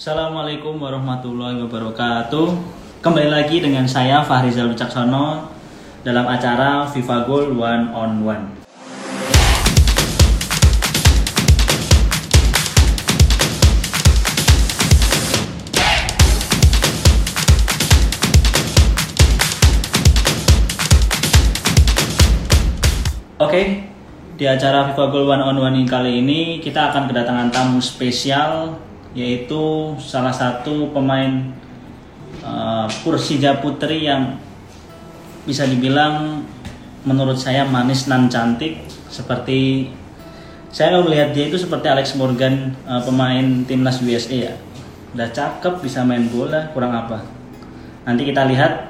Assalamualaikum warahmatullahi wabarakatuh. Kembali lagi dengan saya Fahrizal Wicaksono dalam acara FIFA Goal One on One. Oke, di acara FIFA Goal One on One kali ini kita akan kedatangan tamu spesial yaitu salah satu pemain uh, Persija Putri yang bisa dibilang menurut saya manis nan cantik. Seperti saya melihat dia itu seperti Alex Morgan uh, pemain timnas USA ya. Udah cakep bisa main bola kurang apa. Nanti kita lihat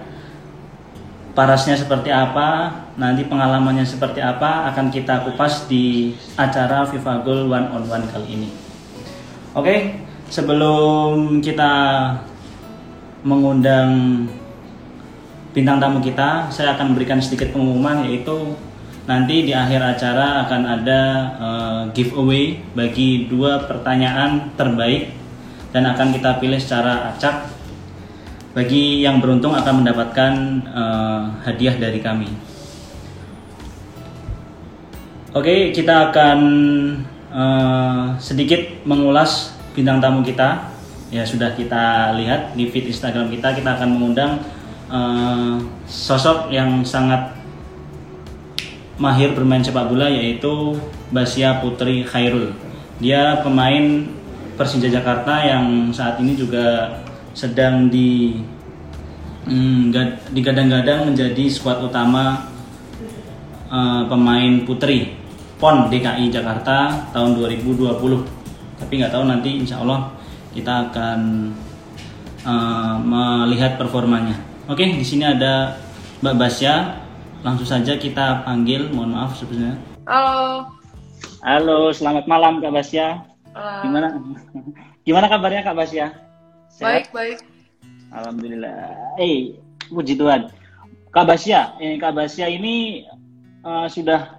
parasnya seperti apa, nanti pengalamannya seperti apa akan kita kupas di acara FIFA Goal One on One kali ini. Oke, sebelum kita mengundang bintang tamu kita, saya akan memberikan sedikit pengumuman yaitu nanti di akhir acara akan ada uh, giveaway bagi dua pertanyaan terbaik dan akan kita pilih secara acak bagi yang beruntung akan mendapatkan uh, hadiah dari kami. Oke, kita akan uh, sedikit mengulas bintang tamu kita. Ya sudah kita lihat di feed Instagram kita, kita akan mengundang uh, sosok yang sangat mahir bermain sepak bola yaitu Basia Putri Khairul. Dia pemain Persija Jakarta yang saat ini juga sedang di hmm, digadang-gadang menjadi skuad utama uh, pemain putri PON DKI Jakarta tahun 2020. Tapi nggak tahu nanti insya Allah kita akan uh, melihat performanya. Oke, di sini ada Mbak Basya. Langsung saja kita panggil. Mohon maaf sebenarnya. Halo. Halo, selamat malam Kak Basya. Halo. Gimana? Gimana kabarnya Kak Basya? Baik, baik. Alhamdulillah. Eh, puji Tuhan. Kak Basya, eh, Kak Basya ini uh, sudah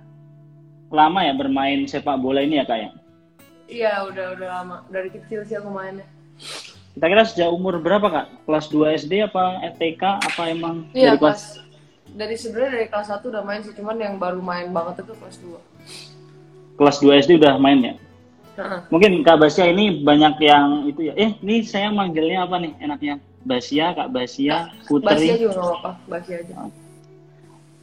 lama ya bermain sepak bola ini ya Kak ya? Iya, udah udah lama. Dari kecil sih aku mainnya. Kita kira sejak umur berapa Kak? Kelas 2 SD apa TK apa emang Iya, dari kelas? kelas dari sebenarnya dari kelas 1 udah main sih, cuman yang baru main banget itu kelas 2. Kelas 2 SD udah main ya? Mungkin Kak Basya ini banyak yang itu ya. Eh, ini saya manggilnya apa nih enaknya? Basya, Kak Basya, Putri. Basia juga apa-apa, Basia aja.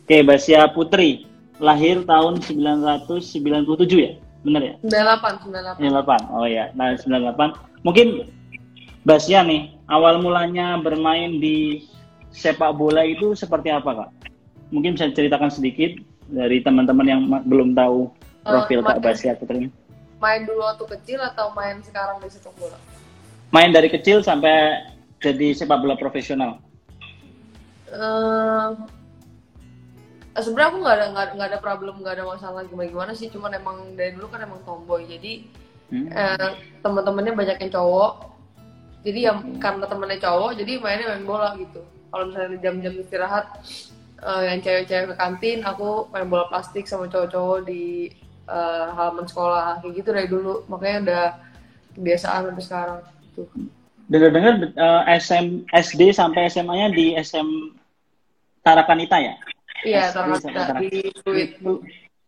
Oke, Basya Putri. Lahir tahun 1997 ya? Bener ya? 98, 98. 98. Oh ya, nah 98. Mungkin Basya nih, awal mulanya bermain di sepak bola itu seperti apa, Kak? Mungkin bisa ceritakan sedikit dari teman-teman yang belum tahu profil Kak main- Basya Putri. Main dulu waktu kecil atau main sekarang di sepak bola? Main dari kecil sampai jadi sepak bola profesional. Eh, sebenarnya aku nggak ada nggak ada problem nggak ada masalah gimana gimana sih cuman emang dari dulu kan emang tomboy jadi Hmm. eh, teman-temannya banyak yang cowok jadi yang karena temennya cowok jadi mainnya main bola gitu kalau misalnya jam-jam istirahat eh, yang cewek-cewek ke kantin aku main bola plastik sama cowok-cowok di eh, halaman sekolah kayak gitu dari dulu makanya udah kebiasaan sampai sekarang tuh Dengar-dengar eh, SM, SD sampai SMA-nya di SM Tarakanita ya? Iya taruh Tarakanita. di Fluid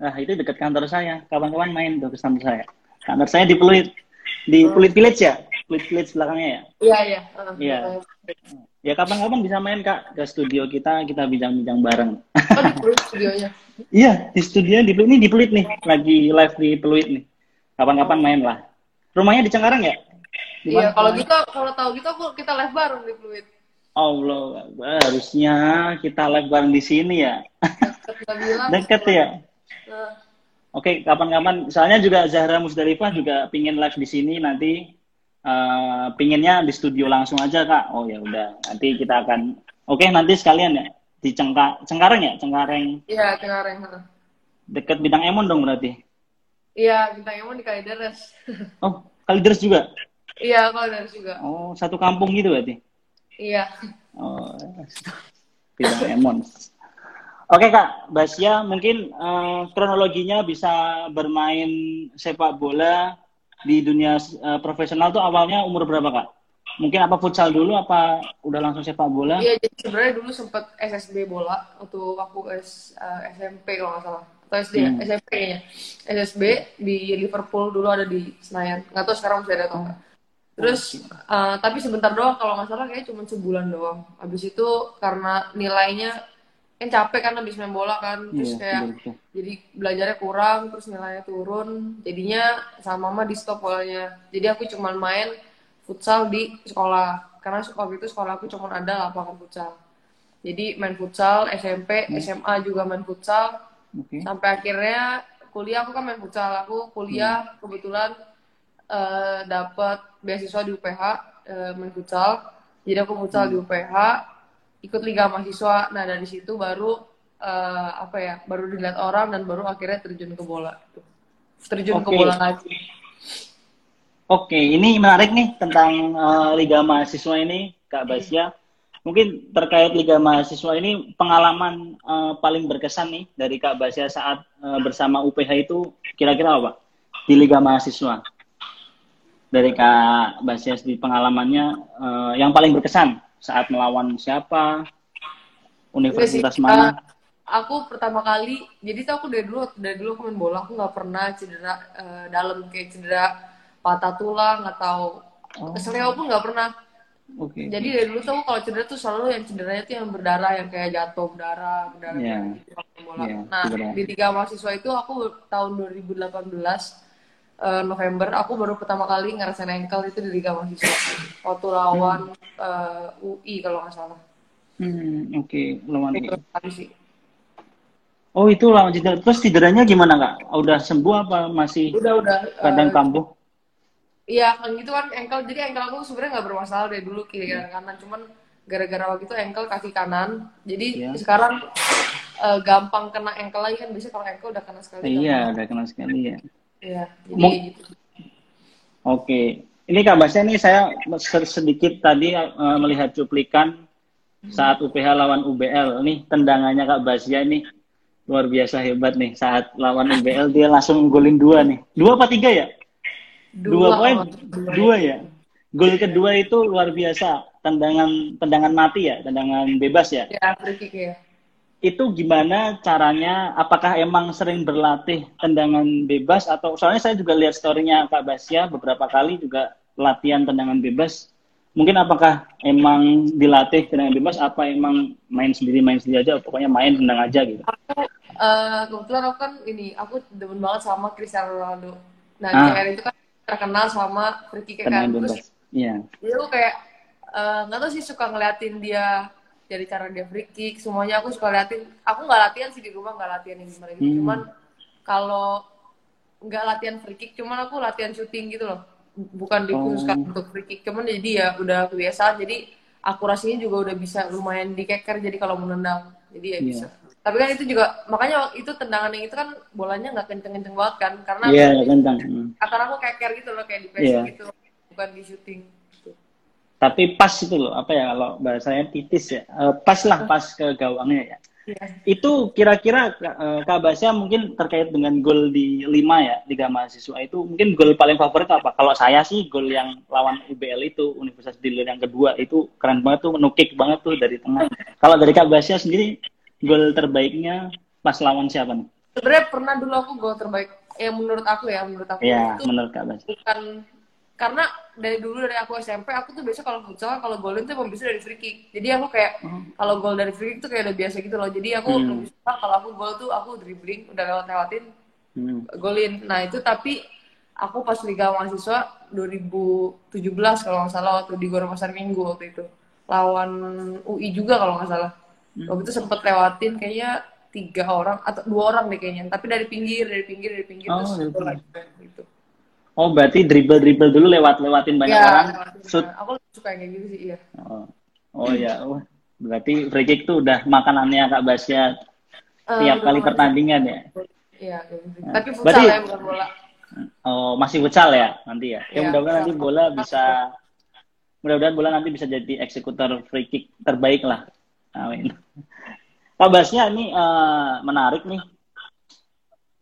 Nah, itu dekat kantor saya. Kawan-kawan main tuh ke kantor saya. Kantor saya di Pluit. Di Pluit Village ya? Pluit Village belakangnya ya? iya iya eh, Iya. Ya kapan-kapan bisa main Kak ke studio kita, kita bincang-bincang bareng. oh di Fluid studionya iya, di studio di Pluit ini di Pluit nih, lagi live di Pluit nih. Kapan-kapan main lah. Rumahnya di Cengkareng ya? Iya, kalau gitu kalau tahu gitu aku kita live bareng di Fluid. Allah, harusnya kita live bareng di sini ya. Deket ya. Oke, kapan-kapan. Soalnya juga Zahra Musdalifah juga pingin live di sini nanti. eh pinginnya di studio langsung aja kak. Oh ya udah, nanti kita akan. Oke, nanti sekalian ya di Cengka Cengkareng ya, Cengkareng iya, Cengkareng. deket bidang Emon dong berarti. Iya, bintang emon di Kalideres. Oh, Kalideres juga. iya, Kalideres juga. Oh, satu kampung gitu berarti. Iya. Oh, bidang Emon. Oke kak, Basya mungkin eh, kronologinya bisa bermain sepak bola di dunia eh, profesional tuh awalnya umur berapa kak? mungkin apa futsal dulu apa udah langsung sepak bola? Iya, jadi sebenarnya dulu sempet SSB bola waktu aku S, uh, SMP kalau nggak salah atau SD ya, Hmm. SMP kayaknya. SSB di Liverpool dulu ada di Senayan. Nggak tahu sekarang masih ada atau enggak. Terus uh, tapi sebentar doang kalau nggak salah kayak cuma sebulan doang. Habis itu karena nilainya kan capek kan habis main bola kan, terus Iya, kayak betul. jadi belajarnya kurang terus nilainya turun. Jadinya sama mama di stop bolanya jadi aku cuma main futsal di sekolah. Karena waktu itu sekolah aku cuma ada lapangan futsal. Jadi main futsal SMP SMA juga main futsal. Oke. sampai akhirnya kuliah aku kan main futsal. Aku kuliah kebetulan eh, dapat beasiswa di UPH eh, main futsal jadi aku futsal di UPH ikut liga mahasiswa nah dari situ baru eh, apa ya baru dilihat orang dan baru akhirnya terjun ke bola terjun ke Oke. bola lagi Oke, ini menarik nih tentang eh, Liga Mahasiswa ini, Kak Basya. Mungkin terkait Liga Mahasiswa ini pengalaman eh, paling berkesan nih dari Kak Basya saat eh, bersama UPH itu kira-kira apa? Di Liga Mahasiswa. Dari Kak Basya di pengalamannya eh, yang paling berkesan saat melawan siapa? Universitas Enggak sih, mana? eh, aku pertama kali jadi tuh aku dari dulu dari dulu aku main bola aku nggak pernah cedera eh, dalam kayak cedera patah tulang atau Oh. keseleo pun nggak pernah Oke. Jadi dari dulu tuh aku kalau cedera tuh selalu yang cederanya tuh yang berdarah, yang kayak jatuh berdarah, berdarah Iya. kayak gitu bola. Iya, nah cedera. di Liga Mahasiswa itu aku tahun 2018 eh, November aku baru pertama kali ngerasain ankle itu di Liga Mahasiswa waktu lawan eh, UI kalau nggak salah. Hmm, oke, lawan Itu kali sih. Oh itu lawan cedera. Terus cederanya gimana kak? Udah sembuh apa masih Udah udah. kadang kambuh? Iya kan gitu kan ankle jadi ankle aku sebenarnya nggak bermasalah dari dulu kiri kanan kanan cuman gara-gara waktu itu ankle kaki kanan jadi Iya. sekarang eh, gampang kena ankle lagi kan biasanya kalau ankle udah kena sekali Iya, gampang. udah kenal sekali ya. Iya, jadi gitu. Oke, ini Kak Basya nih saya se- sedikit tadi eh, melihat cuplikan saat UPH lawan UBL. Nih tendangannya Kak Basya nih luar biasa hebat nih saat lawan UBL dia langsung golin dua nih. Dua apa tiga ya? Dua, poin, kalau- dua ya. Gol kedua itu luar biasa. Tendangan tendangan mati ya, tendangan bebas ya. Ya, free kick ya. Itu gimana caranya? Apakah emang sering berlatih tendangan bebas atau soalnya saya juga lihat story-nya Kak Basya beberapa kali juga latihan tendangan bebas. Mungkin apakah emang dilatih tendangan bebas apa emang main sendiri main sendiri aja pokoknya main tendang aja gitu. Aku eh, kebetulan aku kan ini aku demen banget sama Cristiano Ronaldo. Nah, Ah. CR itu kan terkenal sama free kick kan. Terus bebas. Iya. dia tuh kayak eh, nggak tahu sih suka ngeliatin dia dari cara dia free kick semuanya aku suka liatin aku nggak latihan sih di rumah nggak latihan yang gimana gitu Hmm. cuman kalau nggak latihan free kick cuman aku latihan shooting gitu loh bukan dikhususkan Oh. untuk free kick cuman jadi ya udah kebiasaan jadi akurasinya juga udah bisa lumayan dikeker jadi kalau menendang jadi ya Iya. bisa tapi kan itu juga makanya itu tendangan yang itu kan bolanya nggak kenceng-kenceng banget kan karena Iya, kentang. Hmm. akan aku keker gitu loh kayak di Iya. passing gitu bukan di shooting. Tapi pas itu loh, apa ya kalau bahasanya titis ya. Eh, pas lah pas ke gawangnya ya. Iya. Itu kira-kira eh, Kak Basya mungkin terkait dengan gol di 5 ya, Liga Mahasiswa itu mungkin gol paling favorit apa? Kalau saya sih gol yang lawan UBL itu, Universitas Dilian yang kedua itu keren banget tuh, nukik banget tuh dari tengah. Kalau dari Kak Basya sendiri, gol terbaiknya pas lawan siapa nih? sebenarnya pernah dulu aku gol terbaik yang menurut aku ya menurut aku Ya, itu menurut Kak Basya. bukan karena dari dulu dari aku SMP aku tuh biasa kalau futsal kalau golin tuh emang bisa dari free kick. Jadi aku kayak kalau gol dari free kick tuh kayak udah biasa gitu loh. Jadi aku Hmm. lebih suka kalau aku gol tuh aku dribbling udah lewat lewatin Hmm. golin. Nah itu tapi aku pas liga mahasiswa 2017 kalau nggak salah waktu di Gor Pasar Minggu waktu itu. Lawan UI juga kalau nggak salah. Hmm. waktu itu sempet lewatin kayaknya tiga orang atau dua orang deh kayaknya. Tapi dari pinggir dari pinggir dari pinggir Oh, terus gitu Oh, berarti dribble-dribble dulu lewat-lewatin banyak Ya, orang. lewatin. Shoot aku suka yang kayak gitu sih iya Oh, oh ya, oh. berarti free kick tuh udah makanannya Kak Basya Eh, tiap kali pertandingan ya. iya gitu. Nah, tapi futsal berarti- ya bukan bola Oh, masih futsal ya nanti ya. Ya Iya, mudah-mudahan nanti bola bisa mudah-mudahan bola nanti bisa jadi eksekutor free kick terbaik lah. Amin. Kak Basya ini eh, menarik nih.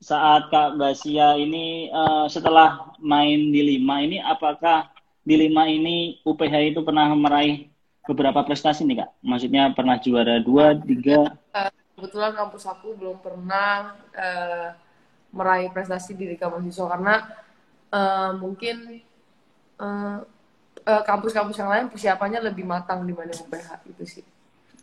Saat Kak Basya ini eh, setelah main di lima ini apakah di lima ini UPH itu pernah meraih beberapa prestasi nih kak? Maksudnya pernah juara dua, tiga? Uh, kebetulan kampus aku belum pernah uh, meraih prestasi di Liga Mahasiswa karena uh, mungkin kampus-kampus uh, uh, yang lain persiapannya lebih matang dibanding UPH itu sih.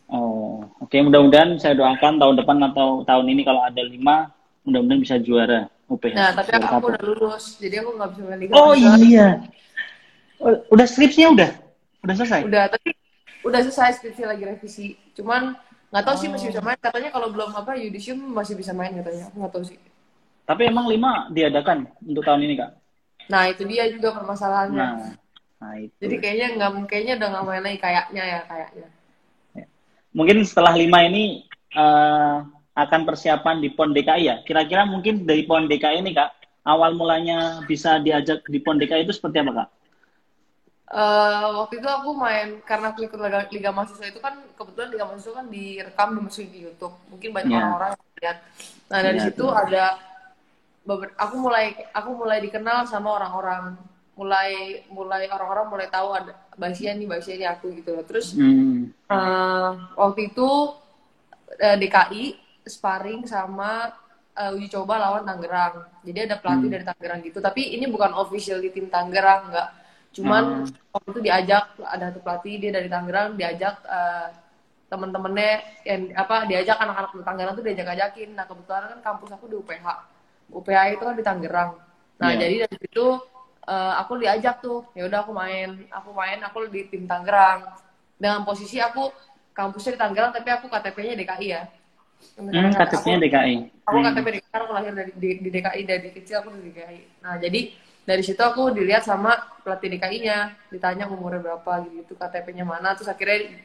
Oh, oke. Okay. Mudah-mudahan saya doakan tahun depan atau tahun ini kalau ada lima, mudah-mudahan bisa juara UPH. Nah, tapi aku, aku udah lulus, jadi aku nggak bisa main Liga Oh iya. Oh, udah skripsinya udah? Udah selesai? Udah, tapi udah selesai skripsi lagi revisi. Cuman nggak tahu oh. sih masih bisa main. Katanya kalau belum apa Yudisium masih bisa main katanya. Aku nggak tahu sih. Tapi emang lima diadakan untuk tahun ini kak? Nah itu dia juga permasalahannya. Nah, nah itu. Jadi kayaknya nggak kayaknya udah nggak main lagi kayaknya ya kayaknya mungkin setelah lima ini uh, akan persiapan di PON DKI ya. Kira-kira mungkin dari PON DKI ini kak, awal mulanya bisa diajak di PON DKI itu seperti apa kak? Uh, waktu itu aku main karena aku ikut Liga, Liga Mahasiswa itu kan kebetulan Liga Mahasiswa kan direkam dimasukin di YouTube. Mungkin banyak yeah. orang-orang yang lihat. Nah dari yeah, situ yeah. ada aku mulai aku mulai dikenal sama orang-orang mulai mulai orang-orang mulai tahu ada Basia nih Basia ini aku gitu loh terus hmm. uh, waktu itu uh, eh, DKI sparring sama uh, uji coba lawan Tangerang. Jadi ada pelatih hmm. dari Tangerang gitu. Tapi ini bukan official di tim Tangerang nggak. Cuman hmm. waktu itu diajak ada satu pelatih dia dari Tangerang diajak uh, temen-temennya yang apa diajak anak-anak di Tangerang tuh diajak ajakin nah kebetulan kan kampus aku di UPH UPH itu kan di Tangerang. Nah yeah. jadi dari situ uh, aku diajak tuh ya udah aku main. Aku main aku di tim Tangerang. Dengan posisi aku kampusnya di Tangerang tapi aku KTP-nya DKI ya hmm, KTP-nya DKI aku hmm. KTP DKI aku lahir dari di, di DKI dari kecil aku di DKI nah jadi dari situ aku dilihat sama pelatih DKI-nya ditanya umurnya berapa gitu KTP-nya mana terus akhirnya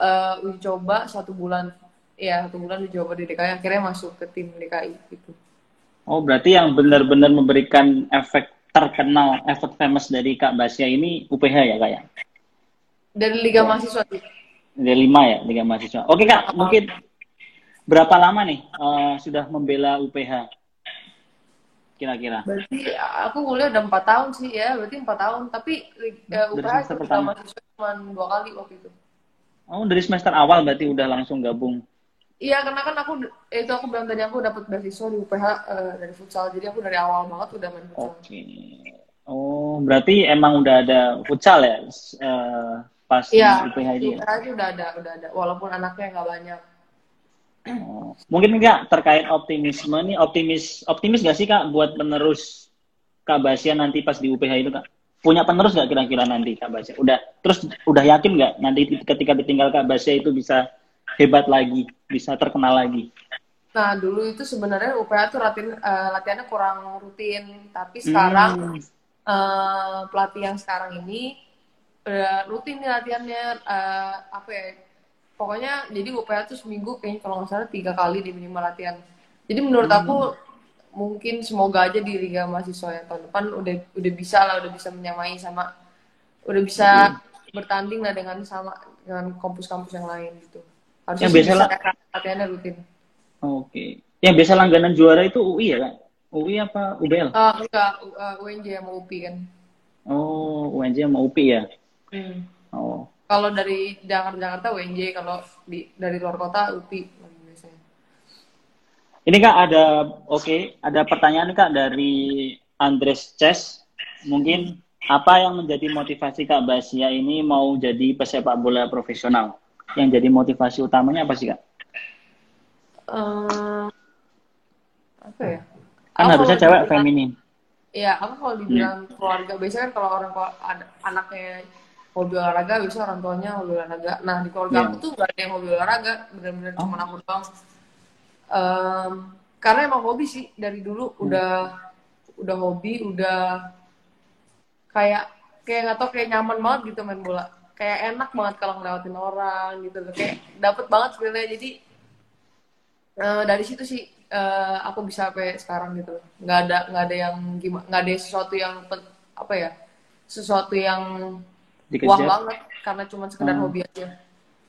uh, uji coba satu bulan ya satu bulan uji coba di DKI akhirnya masuk ke tim DKI gitu Oh, berarti yang benar-benar memberikan efek terkenal effort famous dari Kak Basya ini UPH ya Kak ya? Dari Liga Mahasiswa. Dari lima ya, Liga Mahasiswa. Oke Kak, mungkin berapa lama nih uh, sudah membela UPH? Kira-kira? Berarti aku kuliah udah empat tahun sih ya, berarti empat tahun. Tapi uh, UPH itu pertama. cuma dua kali waktu itu. Oh, dari semester awal berarti udah langsung gabung? Iya, karena kan aku itu aku bilang tadi aku dapat beasiswa di UPH uh, eh, dari futsal. Jadi aku dari awal banget udah main futsal. Oke. Okay. Oh, berarti emang udah ada futsal ya uh, pas iya, di UPH ini? Iya, itu udah ada, udah ada. Walaupun anaknya nggak banyak. Mungkin nggak terkait optimisme nih, optimis optimis gak sih kak buat penerus Kak Basya nanti pas di UPH itu kak? Punya penerus nggak kira-kira nanti Kak Basya? Udah, terus udah yakin nggak nanti ketika ditinggal Kak Basya itu bisa hebat lagi, bisa terkenal lagi? Nah, dulu itu sebenarnya UPH tuh latihan, uh, latihannya kurang rutin, tapi sekarang hmm. uh, pelatih yang sekarang ini udah rutin nih latihannya uh, apa ya? Pokoknya jadi UPH tuh seminggu kayaknya kalau nggak salah tiga kali di minimal latihan. Jadi menurut hmm. aku mungkin semoga aja di Liga Mahasiswa yang tahun depan udah udah bisa lah, udah bisa menyamai sama udah bisa hmm. bertanding lah dengan sama dengan kampus-kampus yang lain gitu. Harus yang biasa lah latihannya rutin. Oke. Okay. Yang biasa langganan juara itu UI ya kan? UI apa UBL? Uh, enggak, uh, UNJ sama UPI kan. Oh, UNJ sama UPI ya? Hmm. Oh. Kalau dari Jakarta Jakarta UNJ, kalau di dari luar kota UPI biasanya. Ini kak ada oke, okay, ada pertanyaan kak dari Andres Chess. Mungkin apa yang menjadi motivasi Kak Basia ini mau jadi pesepak bola profesional? yang jadi motivasi utamanya apa sih kak? Uh, apa ya? Kan harusnya cewek feminin. Iya, aku kalau dibilang hmm. keluarga biasanya kan kalau orang ada anaknya hobi olahraga, bisa orang tuanya hobi olahraga. Nah di keluarga yeah. aku tuh gak ada yang hobi olahraga, benar-benar oh. cuma aku doang. Um, karena emang hobi sih dari dulu hmm. udah udah hobi, udah kayak kayak nggak tau kayak nyaman banget gitu main bola kayak enak banget kalau ngelewatin orang gitu loh kayak dapet banget sebenarnya jadi uh, dari situ sih uh, aku bisa sampai sekarang gitu loh nggak ada nggak ada yang gimana nggak ada sesuatu yang apa ya sesuatu yang Dikejar. wah banget. Karena cuma sekedar hmm. hobi aja.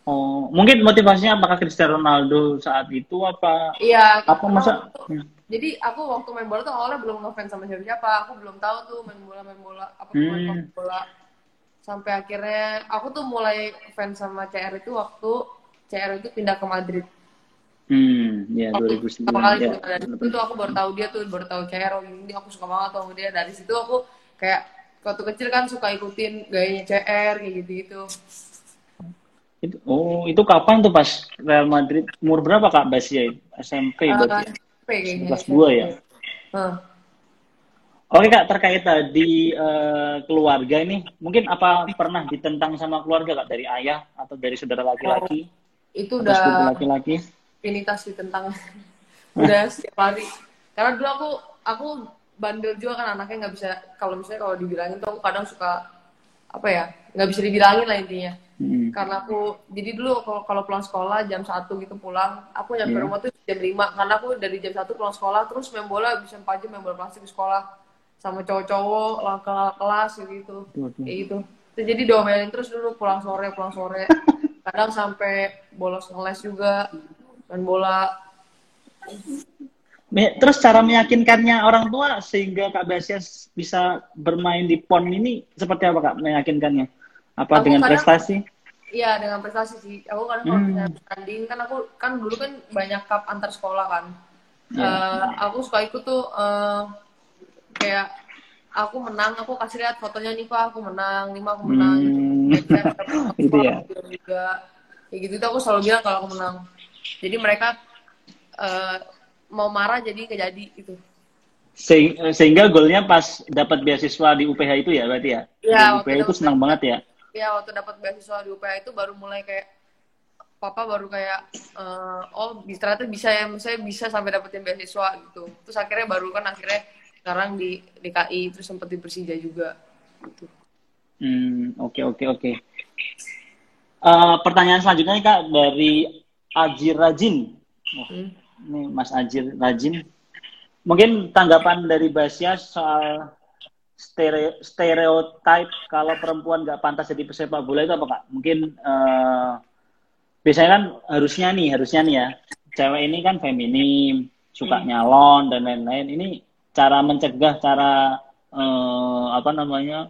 Oh mungkin motivasinya apakah Cristiano Ronaldo saat itu apa? Iya apa masa hmm. jadi aku waktu main bola tuh awalnya belum ngefans sama siapa siapa aku belum tahu tuh main bola main bola apa hmm. main bola. Sampai akhirnya aku tuh mulai fans sama CR itu waktu CR itu pindah ke Madrid. Hmm ya Waktu 2009 pertama kali ya. juga dari situ tuh aku baru tahu dia tuh baru tahu CR oh ini aku suka banget sama dia. Dari situ aku kayak waktu kecil kan suka ikutin gayanya CR kayak gitu gitu Itu- oh itu kapan tuh pas Real Madrid? Umur berapa kak Basia SMP berarti? Kayaknya kelas dua ya? Hah. Oke kak terkait tadi eh, keluarga ini mungkin apa pernah ditentang sama keluarga kak dari ayah atau dari saudara laki-laki? Itu atau sepupu udah laki-laki? rutinitas sih tentang udah setiap hari. Karena dulu aku aku bandel juga kan anaknya nggak bisa kalau misalnya kalau dibilangin tuh aku kadang suka apa ya nggak bisa dibilangin lah intinya. Hmm. karena aku jadi dulu kalau kalau pulang sekolah jam satu gitu pulang aku nyampe Iya. rumah tuh jam 5 karena aku dari jam satu pulang sekolah terus main bola bisa 4 jam main bola plastik di sekolah. Sama cowok-cowok lah ke kelas gitu. Kayak gitu. Terus jadi diomelin terus dulu pulang sore pulang sore. Kadang sampai bolos ngeles juga main bola Terus cara meyakinkannya orang tua sehingga Kak Basia bisa bermain di PON ini seperti apa Kak meyakinkannya? Apa Aku dengan kadang- prestasi? Iya dengan prestasi sih. Aku kadang kalau Hmm. misalnya tanding kan aku kan dulu kan banyak cup antar sekolah kan. Iya. Eh, aku suka ikut tuh eh, kayak aku menang, aku kasih lihat fotonya nih pak, aku menang, nih aku menang. Hmm. Gitu. Foto Gitu ya. juga. Kayak gitu tuh aku selalu bilang kalau aku menang. Jadi mereka eh, mau marah jadi nggak jadi gitu. Se- sehingga golnya pas dapat beasiswa di UPH itu ya berarti ya? Di waktu UPH itu senang banget ya? ya waktu dapat beasiswa di UPH itu baru mulai kayak papa baru kayak eh, oh bisa ternyata bisa ya saya bisa sampai dapetin beasiswa gitu terus akhirnya baru kan akhirnya sekarang di DKI terus sempat di Persija juga gitu. Hmm, oke oke oke. Eh, pertanyaan selanjutnya nih Kak dari Ajir Rajin. Wah, Hmm. Ini Mas Ajir Rajin. Mungkin tanggapan dari Basia soal stere- stereotype kalau perempuan nggak pantas jadi pesepak bola itu apa Kak? Mungkin eh, biasanya kan harusnya nih, harusnya nih ya, cewek ini kan feminim, suka nyalon dan lain-lain. Ini cara mencegah, cara eh, apa namanya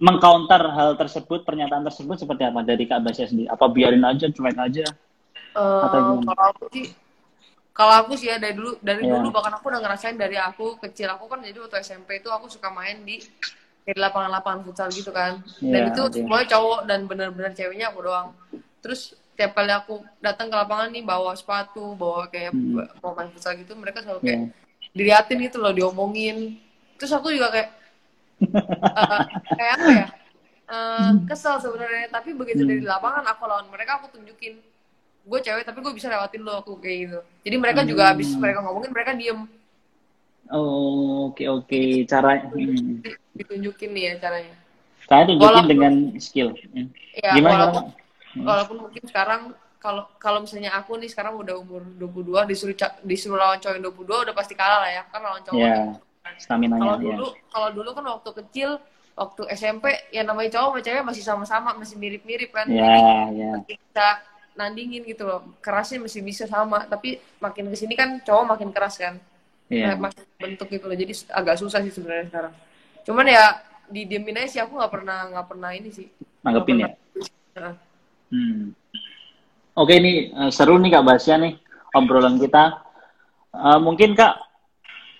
mengcounter hal tersebut, pernyataan tersebut seperti apa dari Kak Basia sendiri? Apa biarin aja, cuek aja? Atau gimana? kalau aku sih kalau aku sih ya dari dulu dari Iya. dulu bahkan aku udah ngerasain dari aku kecil aku kan jadi waktu SMP itu aku suka main di di lapangan-lapangan futsal gitu kan dan Iya, itu oke. semuanya cowok dan bener-bener ceweknya aku doang terus tiap kali aku datang ke lapangan nih bawa sepatu bawa kayak Hmm. mau main futsal gitu mereka selalu kayak Iya. diliatin gitu loh diomongin terus aku juga kayak eh, kayak apa ya Eh, kesel sebenarnya tapi begitu Hmm. dari lapangan aku lawan mereka aku tunjukin gue cewek tapi gue bisa lewatin lo aku kayak gitu jadi mereka juga Hmm. habis mereka ngomongin mereka diem Oh, oke oke. Cara hmm. Di- ditunjukin nih ya caranya saya tunjukin Walaupun- dengan skill. Hmm. ya Gimana? walaupun gimana? walaupun mungkin sekarang kalau kalau misalnya aku nih sekarang udah umur 22 disuruh disuruh lawan cowok yang 22 udah pasti kalah lah ya kan lawan cowok Ya, yang- stamina kalau ya. dulu kalau dulu kan waktu kecil waktu SMP ya namanya cowok sama cewek masih sama-sama masih mirip-mirip kan Ya, Jadi masih bisa nandingin gitu loh kerasnya masih bisa sama tapi makin ke sini kan cowok makin keras kan. Kayak makin bentuk gitu loh jadi agak susah sih sebenarnya sekarang cuman ya didiemin aja sih aku nggak pernah nggak pernah ini sih Nanggepin ya. pernah. Hmm. Oke ini eh, seru nih Kak Basya nih obrolan kita. Eh, mungkin Kak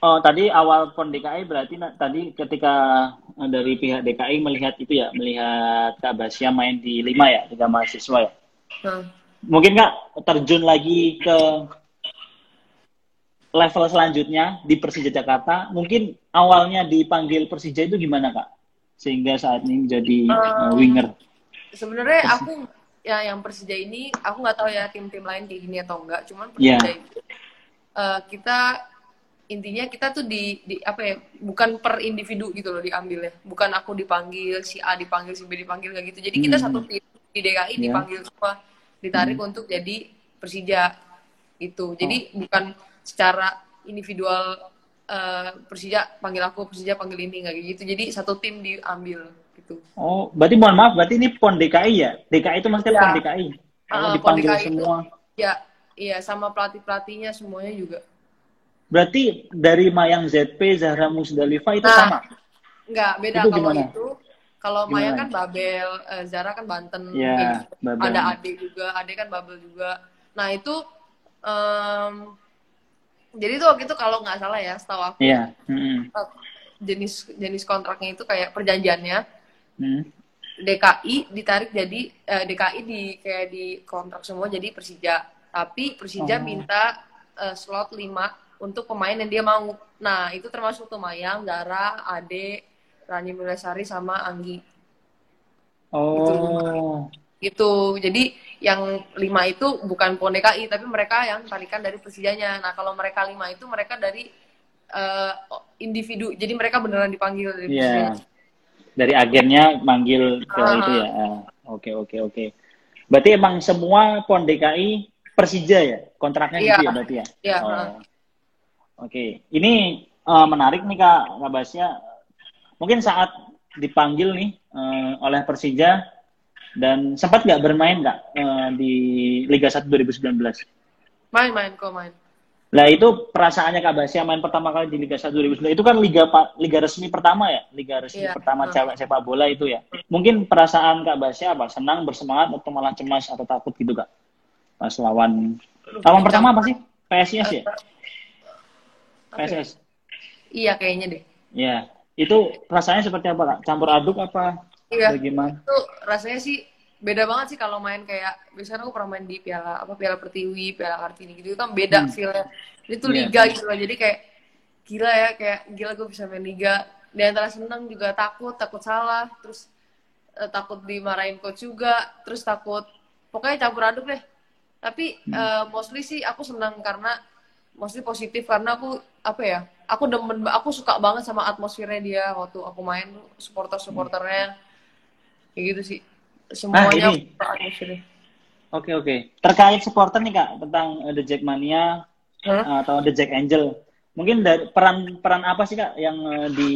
oh, tadi awal pon DKI berarti tadi ketika dari pihak DKI melihat itu ya melihat Kak Basya main di lima ya tiga mahasiswa ya. Nah, Mungkin Kak terjun lagi ke level selanjutnya di Persija Jakarta. Mungkin awalnya dipanggil Persija itu gimana Kak? Sehingga saat ini menjadi eh, winger. sebenarnya aku ya yang Persija ini aku nggak tahu ya tim-tim lain kayak gini atau enggak cuman Iya. Persija itu eh, kita intinya kita tuh di, di apa ya bukan per individu gitu loh diambilnya bukan aku dipanggil si A dipanggil si B dipanggil kayak gitu jadi kita Hmm. satu tim di DKI Iya. dipanggil semua ditarik untuk jadi Persija itu jadi Oh. bukan secara individual eh, Persija panggil aku Persija panggil ini nggak gitu jadi satu tim diambil gitu Oh, berarti mohon maaf, berarti ini PON DKI ya? DKI itu maksudnya Iya. PON DKI? Ah, PON dipanggil DKI itu. semua. Ya, iya sama pelatih-pelatihnya semuanya juga. Berarti dari Mayang ZP, Zahra Musdalifah itu Nah, sama? Enggak, beda Itu kalau gimana? itu Kalau? Maya kan Babel, eh, Zara kan Banten, gitu. Babel. ada Ade juga, Ade kan Babel juga. Nah itu, em, jadi tuh waktu itu kalau nggak salah ya, setahu aku Iya. Mm-mm. jenis jenis kontraknya itu kayak perjanjiannya Mm. DKI ditarik jadi eh, DKI di kayak di kontrak semua jadi Persija. Tapi Persija Oh. minta eh, slot 5 untuk pemain yang dia mau. Nah, itu termasuk tuh Mayang, Dara, Ade, Rani Mulyasari sama Anggi. Oh. Gitu. Jadi yang lima itu bukan PON DKI tapi mereka yang tarikan dari Persijanya. Nah, kalau mereka lima itu mereka dari eh, individu. Jadi mereka beneran dipanggil dari Iya. Persijanya. Dari agennya manggil ke Ah. itu ya. Ah, Oke, oke, oke. Berarti emang semua PON DKI Persija ya? Kontraknya Iya. gitu ya berarti ya? Iya, Oh. Oke. Ini eh, menarik nih Kak Kak Basya. Mungkin saat dipanggil nih eh, oleh Persija dan sempat nggak bermain nggak eh, di Liga 1 2019? Main-main kok main. Lah itu perasaannya Kak Basya main pertama kali di Liga 1 2009 itu kan liga liga resmi pertama ya, liga resmi Iya. pertama Hmm. cewek sepak bola itu ya. Mungkin perasaan Kak Basya apa? Senang, bersemangat atau malah cemas atau takut gitu Kak? Pas lawan lawan pertama apa sih? PSIS ya? Apa ya? PSS. Iya kayaknya deh. Ya. Itu rasanya seperti apa Kak? Campur aduk apa? Iya. Bagaimana? Itu rasanya sih beda banget sih kalau main kayak biasanya aku pernah main di piala apa piala pertiwi, piala kartini gitu itu kan beda Hmm. feelnya. Itu Iya. liga gitu loh. Jadi kayak gila ya kayak gila gue bisa main liga. Di antara seneng juga takut, takut salah, terus eh, takut dimarahin coach juga, terus takut pokoknya campur aduk deh. Tapi Hmm. eh, mostly sih aku senang karena mostly positif karena aku apa ya? Aku demen, aku suka banget sama atmosfernya dia waktu aku main supporter-supporternya. Kayak gitu sih. Semuanya Ah, ini. atmosfernya. Oke oke. Terkait supporter nih Kak tentang eh, The Jackmania Hah? atau The Jack Angel. Mungkin dari peran peran apa sih kak yang eh, di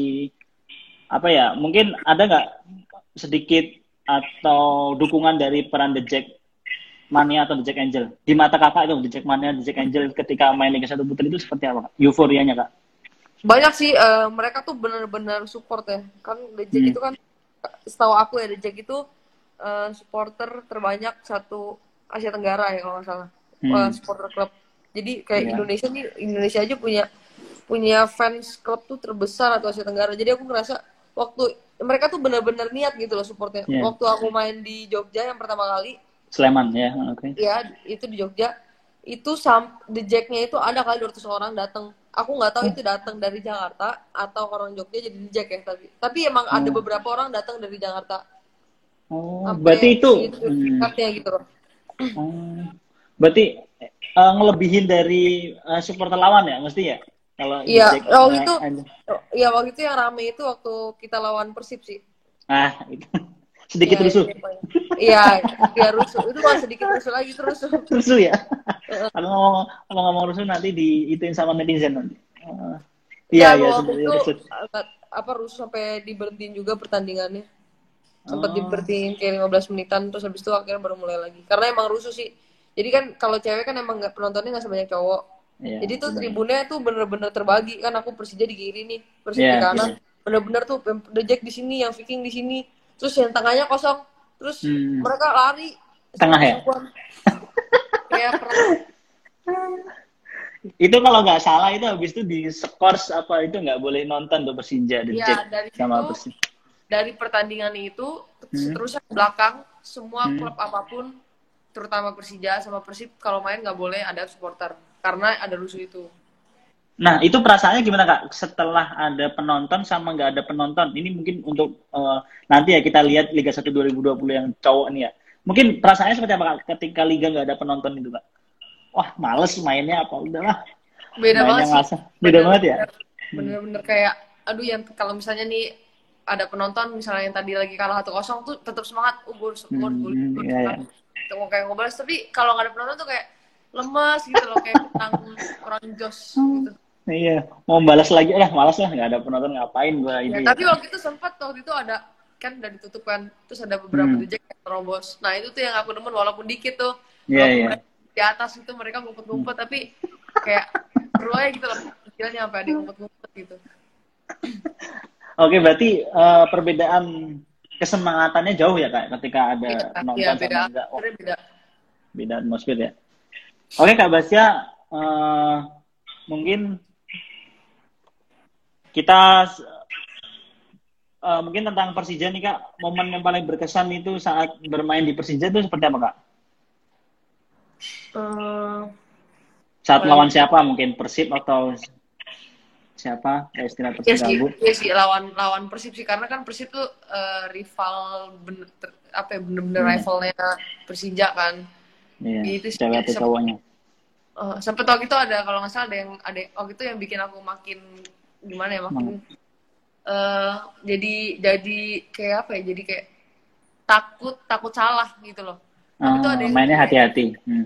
apa ya? Mungkin ada nggak sedikit atau dukungan dari peran The Jack Mania atau The Jack Angel di mata kakak itu The Jack Mania, The Jack Angel ketika main Liga Satu Putri itu seperti apa? Euforianya kak? Banyak sih eh, mereka tuh benar-benar support ya. Kan The Jack Hmm. itu kan setahu aku ya The Jack itu eh, supporter terbanyak satu Asia Tenggara ya kalau nggak salah. Hmm. Eh, supporter klub. Jadi kayak Iya. Indonesia nih Indonesia aja punya punya fans klub tuh terbesar atau Asia Tenggara. Jadi aku ngerasa waktu mereka tuh benar-benar niat gitu loh supportnya. Iya. Waktu aku main di Jogja yang pertama kali, Sleman ya, oke. ya itu di Jogja, itu sam the Jack-nya itu ada kali 200 orang datang. Aku nggak tahu itu datang dari Jakarta atau orang Jogja jadi the Jack ya tapi. Tapi emang ada Oh. beberapa orang datang dari Jakarta. Oh, Sampai berarti itu, segitu hmm, gitu loh. oh, berarti eh, ngelebihin dari eh, supporter lawan ya, mesti ya? Kalau Iya, oh eh, itu. Iya waktu itu yang rame itu waktu kita lawan Persib sih. ah itu sedikit Iya, rusuh. yang paling- Iya, iya rusuh. Itu mah sedikit rusuh lagi terus. rusuh ya. kalau ngomong kalau ngomong rusuh nanti diituin sama netizen nanti. Iya iya waktu sebenarnya rusuh. apa rusuh sampai diberhentiin juga pertandingannya. Oh. Sempat diberhentiin kayak 15 menitan terus habis itu akhirnya baru mulai lagi. Karena emang rusuh sih. Jadi kan kalau cewek kan emang nggak penontonnya nggak sebanyak cowok. Iya, Jadi tuh tribunnya tuh bener-bener terbagi kan aku Persija di kiri nih, Persib Iya, di kanan. iya. Bener-bener tuh The Jack di sini, yang Viking di sini. Terus yang tengahnya kosong. Terus Hmm. mereka lari. Tengah ya? Kayak. Itu kalau nggak salah itu habis itu di skors apa itu nggak boleh nonton tuh Persija Iya, Jack dari sama Persija. dari pertandingan itu Hmm. seterusnya ke belakang semua Hmm. klub apa pun terutama Persija sama Persib kalau main nggak boleh ada supporter karena ada rusuh itu. Nah, itu perasaannya gimana Kak? Setelah ada penonton sama nggak ada penonton. Ini mungkin untuk eh, nanti ya kita lihat Liga 1 2020 yang cowok nih ya. Mungkin perasaannya seperti apa Kak ketika Liga nggak ada penonton itu Kak? Wah, males mainnya apa udahlah. Beda mainnya banget sih. Beda banget ya? Bener-bener kayak aduh yang kalau misalnya nih ada penonton misalnya yang tadi lagi kalah 1-0 tuh tetap semangat, gue harus gol, gol, Hmm, gol, iya, iya. Kayak ngobrol tapi kalau nggak ada penonton tuh kayak lemes gitu loh kayak kurang kurang jos gitu. Iya, mau balas lagi, eh malas lah nggak ada penonton ngapain gua Ya, ini. tapi waktu itu sempat waktu itu ada kan udah ditutup kan terus ada beberapa Hmm. reject yang terobos nah itu tuh yang aku demen walaupun dikit tuh Iya, Walaupun iya. mereka di atas itu mereka ngumpet-ngumpet tapi kayak seru aja gitu loh kecilnya sampai ada ngumpet-ngumpet gitu Oke, berarti eh, perbedaan kesemangatannya jauh ya kak ketika ada Iya, nonton iya, sama beda. enggak. Oh, beda. beda atmosfer ya. Oke Kak Basya, eh, mungkin kita eh, mungkin tentang Persija nih Kak, momen yang paling berkesan itu saat bermain di Persija itu seperti apa Kak? Eh, Saat Paling- lawan siapa mungkin Persib atau siapa? Ya istilah Persib sih, gabut. iya sih lawan lawan Persib sih karena kan Persib tuh eh, rival bener ter- apa ya bener-bener Hmm. rivalnya Persija kan. Iya, Itu sih, cewek atau sep- cowoknya. Eh, sempet waktu itu ada kalau nggak salah ada yang ada waktu itu yang bikin aku makin gimana ya makin eh jadi jadi kayak apa ya jadi kayak takut takut salah gitu loh. Waktu itu Eh, ada yang- mainnya hati-hati. Hmm.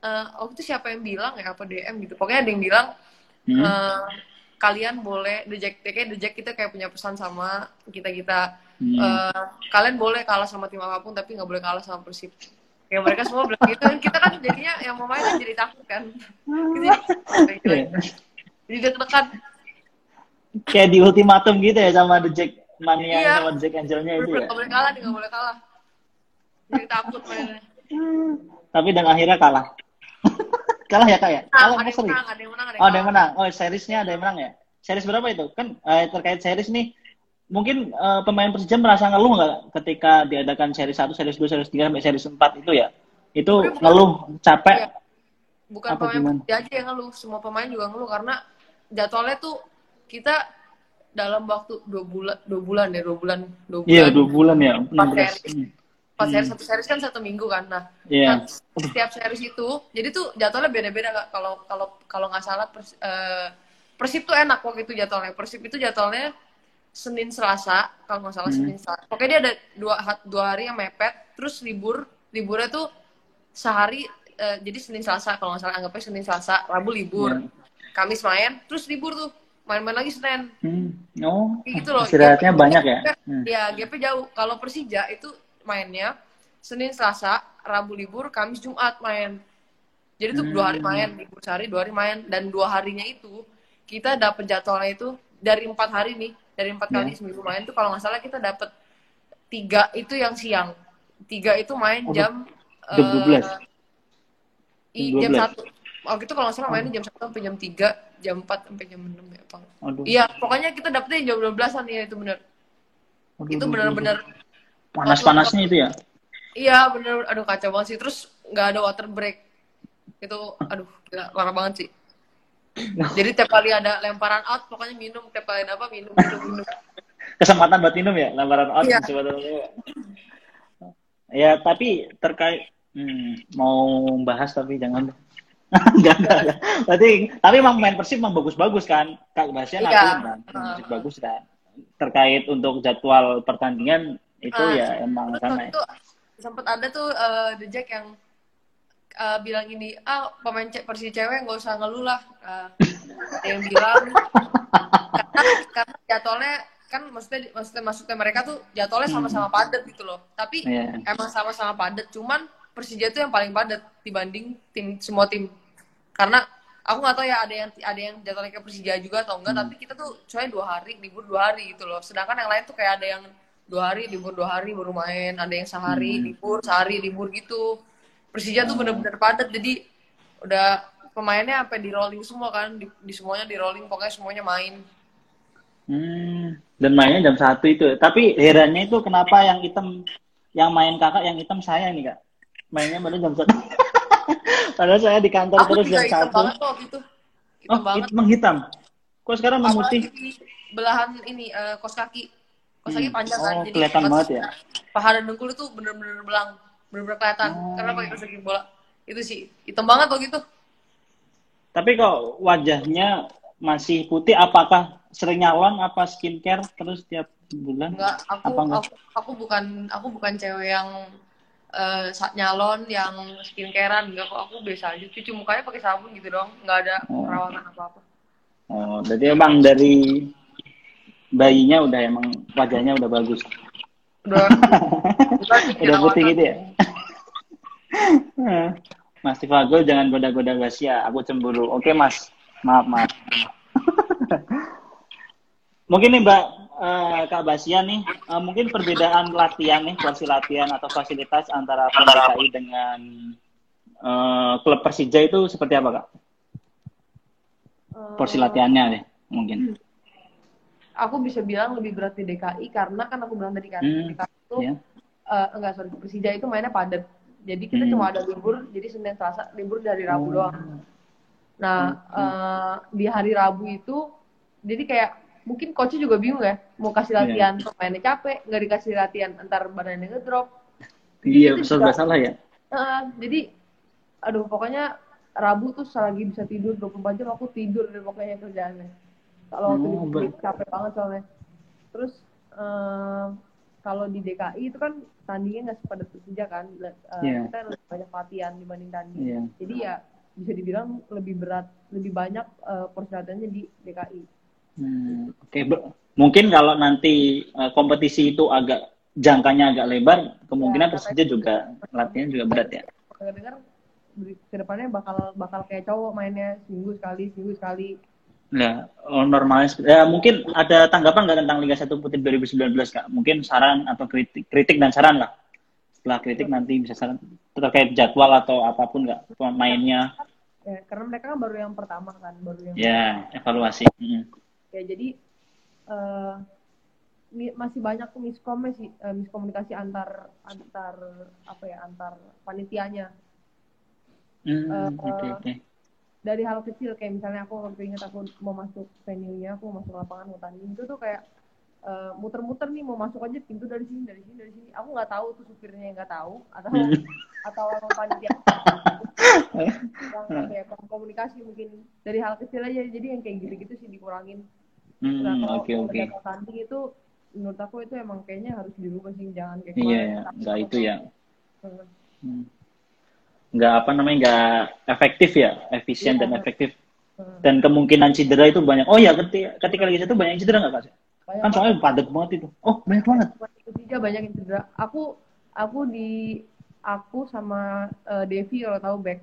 Eh, waktu itu siapa yang bilang ya apa DM gitu. Pokoknya ada yang bilang Hmm. eh, kalian boleh The Jack kayak Jack kita kayak punya pesan sama kita kita Hmm. kalian boleh kalah sama tim apa pun tapi nggak boleh kalah sama Persib. Kayak mereka semua bilang gitu kan kita kan jadinya yang mau main jadi takut kan. Gitu, jadi, Iya. jadi deg-degan. Kayak di ultimatum gitu ya sama The Jack Mania Iya. sama The Jack Angelnya itu ya. Nggak boleh kalah nggak boleh kalah. Jadi takut mainnya. Tapi dan akhirnya kalah. kalah ya kak ya? Nah, Kalah ada yang seri? menang, ada yang menang, ada yang Oh ada yang menang. Oh seriesnya ada yang menang ya? Series berapa itu? Kan eh, terkait series nih, mungkin eh, pemain Persija merasa ngeluh nggak ketika diadakan seri 1, series 2, series 3, sampai series 4 itu ya? Itu bukan- ngeluh, capek. Iya. Bukan Apa pemain gimana? Persija aja yang ngeluh, semua pemain juga ngeluh karena jadwalnya tuh kita dalam waktu dua bulan, dua bulan ya, dua bulan, dua bulan. Iya, dua bulan ya. 16. series. Pas Hmm. series satu series kan satu minggu kan, nah Iya. Nah, setiap series itu, jadi tuh jadwalnya beda-beda. Kalau kalau kalau nggak salah pers, eh, Persib tuh enak waktu itu jadwalnya. Persib itu jadwalnya Senin Selasa, kalau nggak salah Hmm. Senin Selasa. Pokoknya dia ada dua dua hari yang mepet, terus libur liburnya tuh sehari. eh, jadi Senin Selasa kalau nggak salah anggapnya Senin Selasa, Rabu libur, Iya. Kamis main, terus libur tuh main-main lagi Senin. Hmm. Oh, Kayak gitu loh. istirahatnya banyak ya? Hmm. Ya, gapnya jauh. Kalau Persija itu mainnya Senin, Selasa, Rabu libur, Kamis, Jumat main. Jadi tuh dua hari Hmm. main, libur sehari, dua hari main. Dan dua harinya itu, kita dapat jadwalnya itu dari empat hari nih. Dari empat kali Ya. seminggu main tuh kalau nggak salah kita dapat tiga itu yang siang. Tiga itu main Oh, jam... jam eh, 12? i- Jam jam 12? satu. Waktu itu kalau nggak salah mainnya jam satu sampai jam tiga, jam empat sampai jam enam ya. Apa. Aduh. Iya, pokoknya kita dapetnya jam 12-an ya itu. Aduh, Itu aduh. Panas-panasnya itu ya? Iya bener, aduh kacau banget sih. Terus nggak ada water break. Itu, aduh, gila, parah banget sih. Jadi tiap kali ada lemparan out, pokoknya minum. Tiap kali ada apa, minum, minum, minum. kesempatan buat minum ya lebaran out kesempatan minum. ya tapi terkait hmm, mau bahas tapi jangan enggak enggak enggak. Berarti tapi emang main Persib emang bagus-bagus kan Kak Basya Iya. ngakuin kan Uh. Persib bagus kan terkait untuk jadwal pertandingan itu Ah, ya emang sama ya. itu sempet ada tuh eh, The Jack yang eh, bilang gini, ah pemain ce- Persija cewek nggak usah ngeluh lah. Ada yang bilang karena, karena jadwalnya kan maksudnya maksudnya maksudnya mereka tuh jadwalnya sama-sama padat gitu loh. Tapi Iya. emang sama-sama padat, cuman Persija tuh yang paling padat dibanding tim semua tim. Karena aku nggak tahu ya ada yang ada yang jadwalnya kayak Persija juga atau enggak, Hmm. tapi kita tuh soalnya dua hari libur dua hari gitu loh. Sedangkan yang lain tuh kayak ada yang dua hari libur dua hari baru main, ada yang sehari Hmm. libur sehari libur gitu. Persija tuh bener-bener padat, jadi udah pemainnya sampai di rolling semua kan, di, di semuanya di rolling, pokoknya semuanya main. Hmm, dan mainnya jam satu itu. Tapi herannya itu kenapa yang hitam, yang main kakak yang hitam saya nih kak. Mainnya baru jam satu. Padahal saya di kantor Aku terus juga jam hitam satu. banget kok waktu itu. Hitam Oh, banget. it- menghitam. Kok sekarang memutih? Belahan ini eh, kos kaki. Kos kaki Hmm. panjang kan, Oh, jadi kelihatan banget ya? Paha dan dengkul itu bener-bener belang, bener-bener kelihatan Oh. karena pakai kos kaki bola. Itu sih hitam banget waktu itu. Tapi kok wajahnya masih putih, apakah sering nyalon, apa skincare terus tiap bulan? Enggak, aku Apa enggak? aku, aku bukan aku bukan cewek yang eh, sa- nyalon yang skincarean enggak kok aku biasa aja cuci mukanya pakai sabun gitu dong nggak ada Oh. perawatan apa apa Oh, jadi emang dari bayinya udah emang wajahnya udah bagus. udah udah, udah putih gitu ya. Mas Tifagol jangan goda-goda Gasya, aku cemburu. Oke Mas, maaf maaf. Mungkin nih Mbak uh, Kak Basia nih, uh, mungkin perbedaan latihan nih, porsi latihan atau fasilitas antara PDKI dengan uh, klub Persija itu seperti apa Kak? Porsi latihannya nih, mungkin. Aku bisa bilang lebih berat di DKI karena kan aku bilang tadi kan, hmm, DKI itu yeah. uh, enggak sorry Persija itu mainnya padat. Jadi kita hmm. cuma ada libur, jadi Senin Selasa libur dari Rabu oh. doang. Nah, hmm. uh, di hari Rabu itu jadi kayak mungkin coachnya juga bingung ya mau kasih iya. latihan yeah. pemainnya capek nggak dikasih latihan antar badannya ngedrop iya besar nggak salah ya uh, jadi aduh pokoknya Rabu tuh selagi bisa tidur 24 jam aku tidur deh pokoknya kerjaannya kalau waktu oh, di capek banget soalnya terus uh, kalau di DKI itu kan tandingnya nggak sepadat Persija kan uh, yeah. kita lebih banyak latihan dibanding tanding yeah. jadi ya bisa dibilang lebih berat lebih banyak uh, persyaratannya di DKI Hmm, Oke, okay. mungkin kalau nanti uh, kompetisi itu agak jangkanya agak lebar, kemungkinan ya, Persija juga latihan juga berat ya. Dengar ke depannya bakal bakal kayak cowok mainnya seminggu sekali, seminggu sekali. Ya, oh, normalnya ya mungkin ada tanggapan nggak tentang Liga 1 Putri 2019 kak? Mungkin saran atau kritik, kritik dan saran lah. Setelah kritik nanti bisa saran terkait jadwal atau apa pun nggak mainnya. Ya, karena mereka kan baru yang pertama kan, baru yang. Ya, evaluasi. Hmm ya jadi uh, masih banyak miskomnya uh, miskomunikasi antar antar apa ya antar panitianya. Mm, uh, okay, okay. dari hal kecil kayak misalnya aku waktu ingat aku mau masuk venue-nya aku mau masuk lapangan mau tanding itu tuh kayak muter muter-muter nih mau masuk aja pintu dari sini dari sini dari sini. Aku nggak tahu tuh supirnya yang nggak tahu atau mm. atau orang panitia. Yang kayak komunikasi mungkin dari hal kecil aja. Jadi yang kayak gitu-gitu sih dikurangin Hmm, nah, oke oke. Okay, okay. itu menurut aku itu emang kayaknya harus dirubah sih jangan kayak Iya, yeah, nggak itu ya. Hmm. Nggak apa namanya nggak efektif ya, efisien yeah. dan efektif. Hmm. Dan kemungkinan cedera itu banyak. Oh ya, ketika ketika lagi itu banyak cedera nggak kak? Banyak kan soalnya padat banget itu. Oh banyak banget. Tiga banyak yang cedera. Aku aku di aku sama uh, Devi kalau tahu back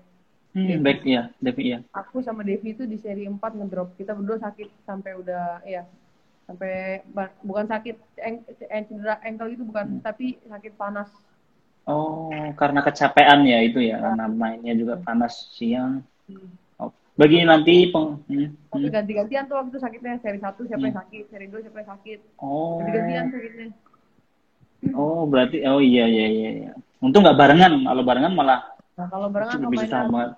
Hmm, back ya, Devi ya. Aku sama Devi itu di seri 4 ngedrop. Kita berdua sakit sampai udah ya sampai bukan sakit eng, cedera ankle itu bukan, hmm. tapi sakit panas. Oh, karena kecapean ya itu ya, ya. karena mainnya juga panas siang. Hmm. Oh. Bagi nanti peng hmm. hmm. ganti-gantian tuh waktu itu sakitnya seri 1 siapa hmm. yang sakit, seri 2 siapa yang sakit. Oh. Ganti-gantian sakitnya. Oh, berarti oh iya iya iya. iya. Untung nggak barengan, kalau barengan malah Nah, kalau barengan lebih sama.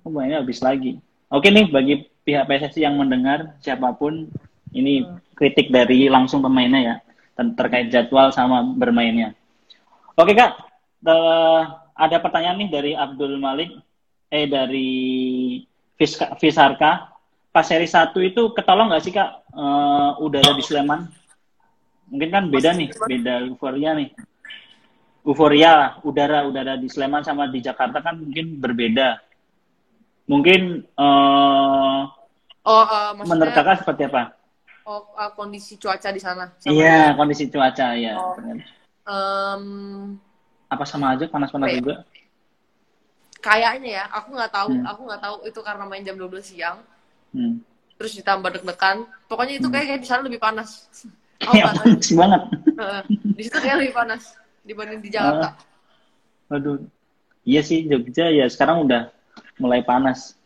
Oh, mainnya habis lagi. Oke nih bagi pihak PSSI yang mendengar siapa pun ini hmm. kritik dari langsung pemainnya ya terkait jadwal sama bermainnya. Oke kak, ada pertanyaan nih dari Abdul Malik, eh dari Fisarka. Pas seri satu itu ketolong nggak sih kak uh, udara di Sleman? Mungkin kan beda nih, beda euforia nih euforia udara udara di Sleman sama di Jakarta kan mungkin berbeda. Mungkin uh, oh uh, menurut kakak seperti apa? Oh uh, kondisi cuaca di sana? Iya kondisi cuaca ya oh. um, apa sama aja? Panas-panas juga? Kayaknya ya aku nggak tahu hmm. aku nggak tahu itu karena main jam 12 siang. Hmm. terus ditambah deg-degan. Pokoknya itu hmm. kayak, kayak di sana lebih panas. Oh, panas. banget. Di situ kayak lebih panas dibanding di Jakarta? Uh, aduh, iya sih Jogja ya sekarang udah mulai panas.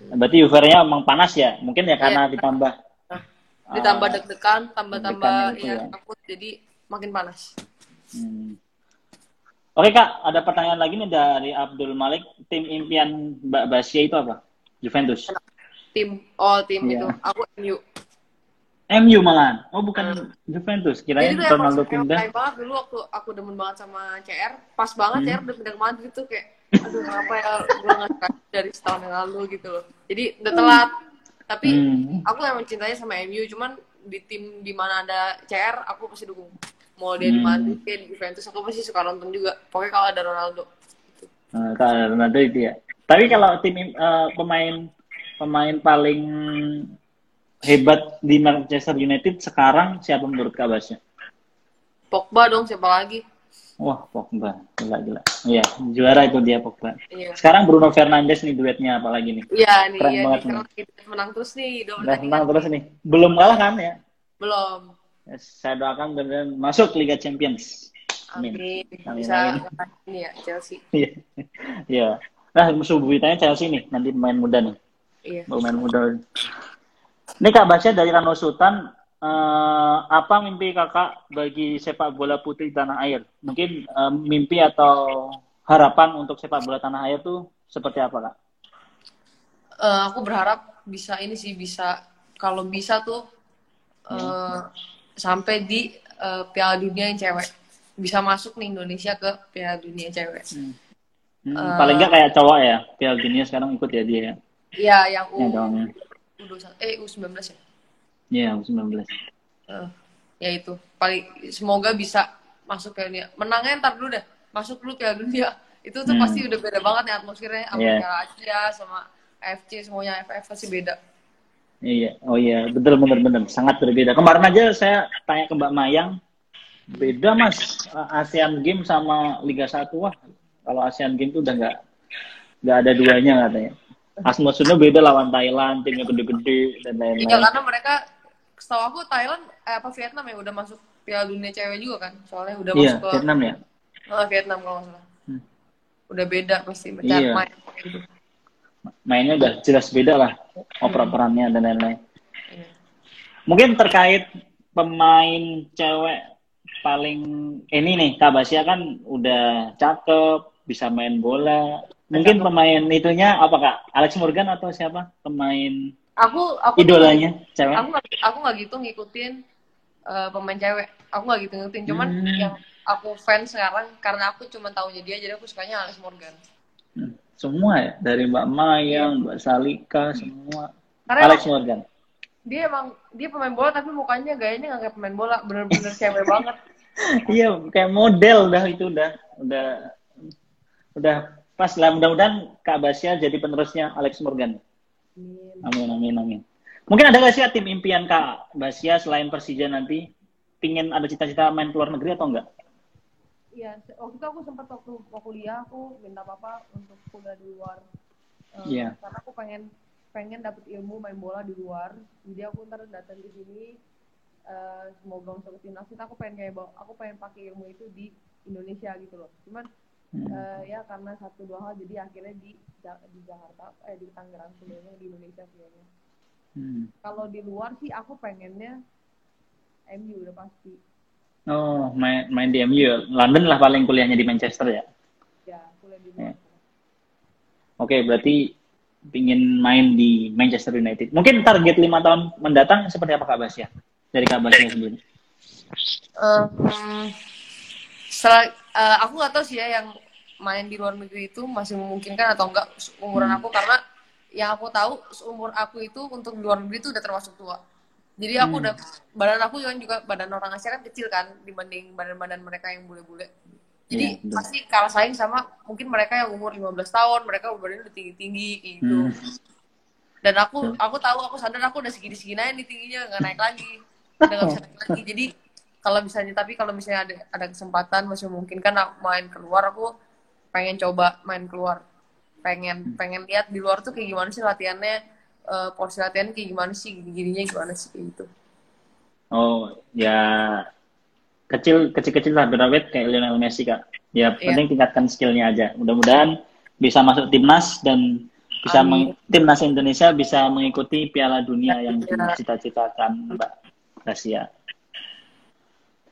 Berarti euforia emang panas ya? Mungkin ya karena iya. ditambah nah, ditambah uh, deg-degan, tambah-tambah ya, ya takut jadi makin panas. Hmm. Oke kak, ada pertanyaan lagi nih dari Abdul Malik. Tim impian Mbak Basia itu apa? Juventus. Tim, oh tim yeah. itu. Aku MU. MU malah. Oh bukan hmm. Juventus. Kirain Jadi Ronaldo pindah. Kayak banget dulu waktu aku demen banget sama CR. Pas banget hmm. CR udah pindah ke Madrid tuh kayak aduh kenapa ya gue nggak dari setahun yang lalu gitu loh. Jadi udah telat. Tapi hmm. aku emang cintanya sama MU. Cuman di tim di mana ada CR aku pasti dukung. Mau dia hmm. di Madrid kayak di Juventus aku pasti suka nonton juga. Pokoknya kalau ada Ronaldo. Nah, kalau ada Ronaldo itu ya. Tapi kalau tim uh, pemain pemain paling hebat di Manchester United sekarang siapa menurut Kak Basya? Pogba dong, siapa lagi? Wah, Pogba. Gila, gila. Iya, juara itu dia Pogba. Iya. Sekarang Bruno Fernandes nih duetnya apalagi nih. Iya, nih. Keren iya, banget nih. Menang terus nih. Udah menang terus nih. Belum kalah kan ya? Belum. Saya doakan benar masuk Liga Champions. Amin. Amin. Bisa Amin. ini ya Chelsea. Iya. Iya. Nah, musuh bubuyutannya Chelsea nih, nanti pemain muda nih. Iya. Pemain muda. Ini Kak Basya dari Rano Sultan, eh, apa mimpi kakak bagi sepak bola putri tanah air? Mungkin eh, mimpi atau harapan untuk sepak bola tanah air tuh seperti apa kak? Eh, aku berharap bisa ini sih bisa kalau bisa tuh eh, sampai di eh, Piala Dunia yang cewek bisa masuk nih Indonesia ke Piala Dunia cewek. Hmm, Eh, paling nggak kayak cowok ya, Piala Dunia sekarang ikut ya dia ya. Iya yang U Ya. U21 eh U19 ya. Iya, U19. Eh, ya itu paling semoga bisa masuk Piala Dunia. Menangnya ntar dulu deh masuk dulu Piala Dunia. Itu tuh Hmm. pasti udah beda banget nih atmosfernya sama Iya. Asia sama AFC semuanya AFF pasti beda. Iya, oh iya, betul bener bener, sangat berbeda. Kemarin aja saya tanya ke Mbak Mayang, beda mas ASEAN Games sama Liga 1 wah. Kalau ASEAN Games tuh udah nggak nggak ada duanya katanya. Atmosfernya beda lawan Thailand, timnya gede-gede dan Iya lain-lain. karena mereka setahu aku Thailand eh, apa Vietnam ya udah masuk Piala Dunia cewek juga kan soalnya udah Iya, masuk ke Vietnam ya. Ah, Vietnam kalau nggak salah. Hmm. Udah beda pasti Iya. cara main gitu. Mainnya udah jelas beda lah, oper-operannya dan lain-lain. Iya. Mungkin terkait pemain cewek paling ini nih, Kak Basya kan udah cakep, bisa main bola. Mungkin pemain itunya apa Kak? Alex Morgan atau siapa? Pemain Aku aku idolanya cewek? Aku aku nggak gitu ngikutin eh, pemain cewek. Aku nggak gitu ngikutin. Cuman Hmm. yang aku fans sekarang karena aku cuma tahunya dia jadi aku sukanya Alex Morgan. Hmm, Semua ya, dari Mbak Mayang, Mbak Salika, semua. Karena Alex Morgan. dia emang dia pemain bola tapi mukanya gayanya nggak kayak pemain bola, bener-bener cewek banget. Iya, kayak model dah itu udah udah udah pas lah mudah-mudahan Kak Basya jadi penerusnya Alex Morgan. Amin amin amin. Mungkin ada gak sih tim impian Kak Basya selain Persija nanti pingin ada cita-cita main ke luar negeri atau enggak? Iya, waktu itu aku sempat waktu mau kuliah aku minta papa untuk kuliah di luar. Eh, Iya. Karena aku pengen pengen dapet ilmu main bola di luar. Jadi aku ntar datang ke sini eh, semoga ke timnas kita aku pengen kayak aku pengen pakai ilmu itu di Indonesia gitu loh. Cuman Hmm. eh, ya karena satu dua hal jadi akhirnya di di Jakarta eh di Tangerang kuliahnya di Indonesia kuliahnya. Hmm. Kalau di luar sih aku pengennya MU udah pasti. Oh, main main di MU. ya. London lah paling kuliahnya di Manchester ya. Ya, kuliah di luar. Iya. Oke, berarti pingin main di Manchester United. Mungkin target lima tahun mendatang seperti apa Kak Basya? Dari Kak Basya sendiri. Setelah, eh, aku nggak tahu sih ya yang main di luar negeri itu masih memungkinkan atau enggak umuran Hmm. aku karena yang aku tahu seumur aku itu untuk di luar negeri itu udah termasuk tua. Jadi aku Hmm. udah badan aku kan juga badan orang Asia kan kecil kan dibanding badan-badan mereka yang bule-bule. Jadi Iya, betul. pasti kalah saing sama mungkin mereka yang umur 15 tahun, mereka badannya udah tinggi-tinggi gitu. Hmm. Dan aku aku tahu aku sadar aku udah segini-segini aja nih tingginya nggak naik lagi. Udah nggak bisa naik lagi. Jadi kalau misalnya tapi kalau misalnya ada ada kesempatan masih memungkinkan aku main keluar aku pengen coba main keluar. Pengen pengen lihat di luar tuh kayak gimana sih latihannya eh, porsi latihan kayak gimana sih gini-gininya gimana sih kayak gitu. Oh, ya kecil kecil kecil lah berawet kayak Lionel Messi kak. Ya Iya. penting tingkatkan skillnya aja. Mudah-mudahan bisa masuk timnas dan bisa Amin. meng- timnas Indonesia bisa mengikuti Piala Dunia yang Iya. dicita-citakan Mbak Basia.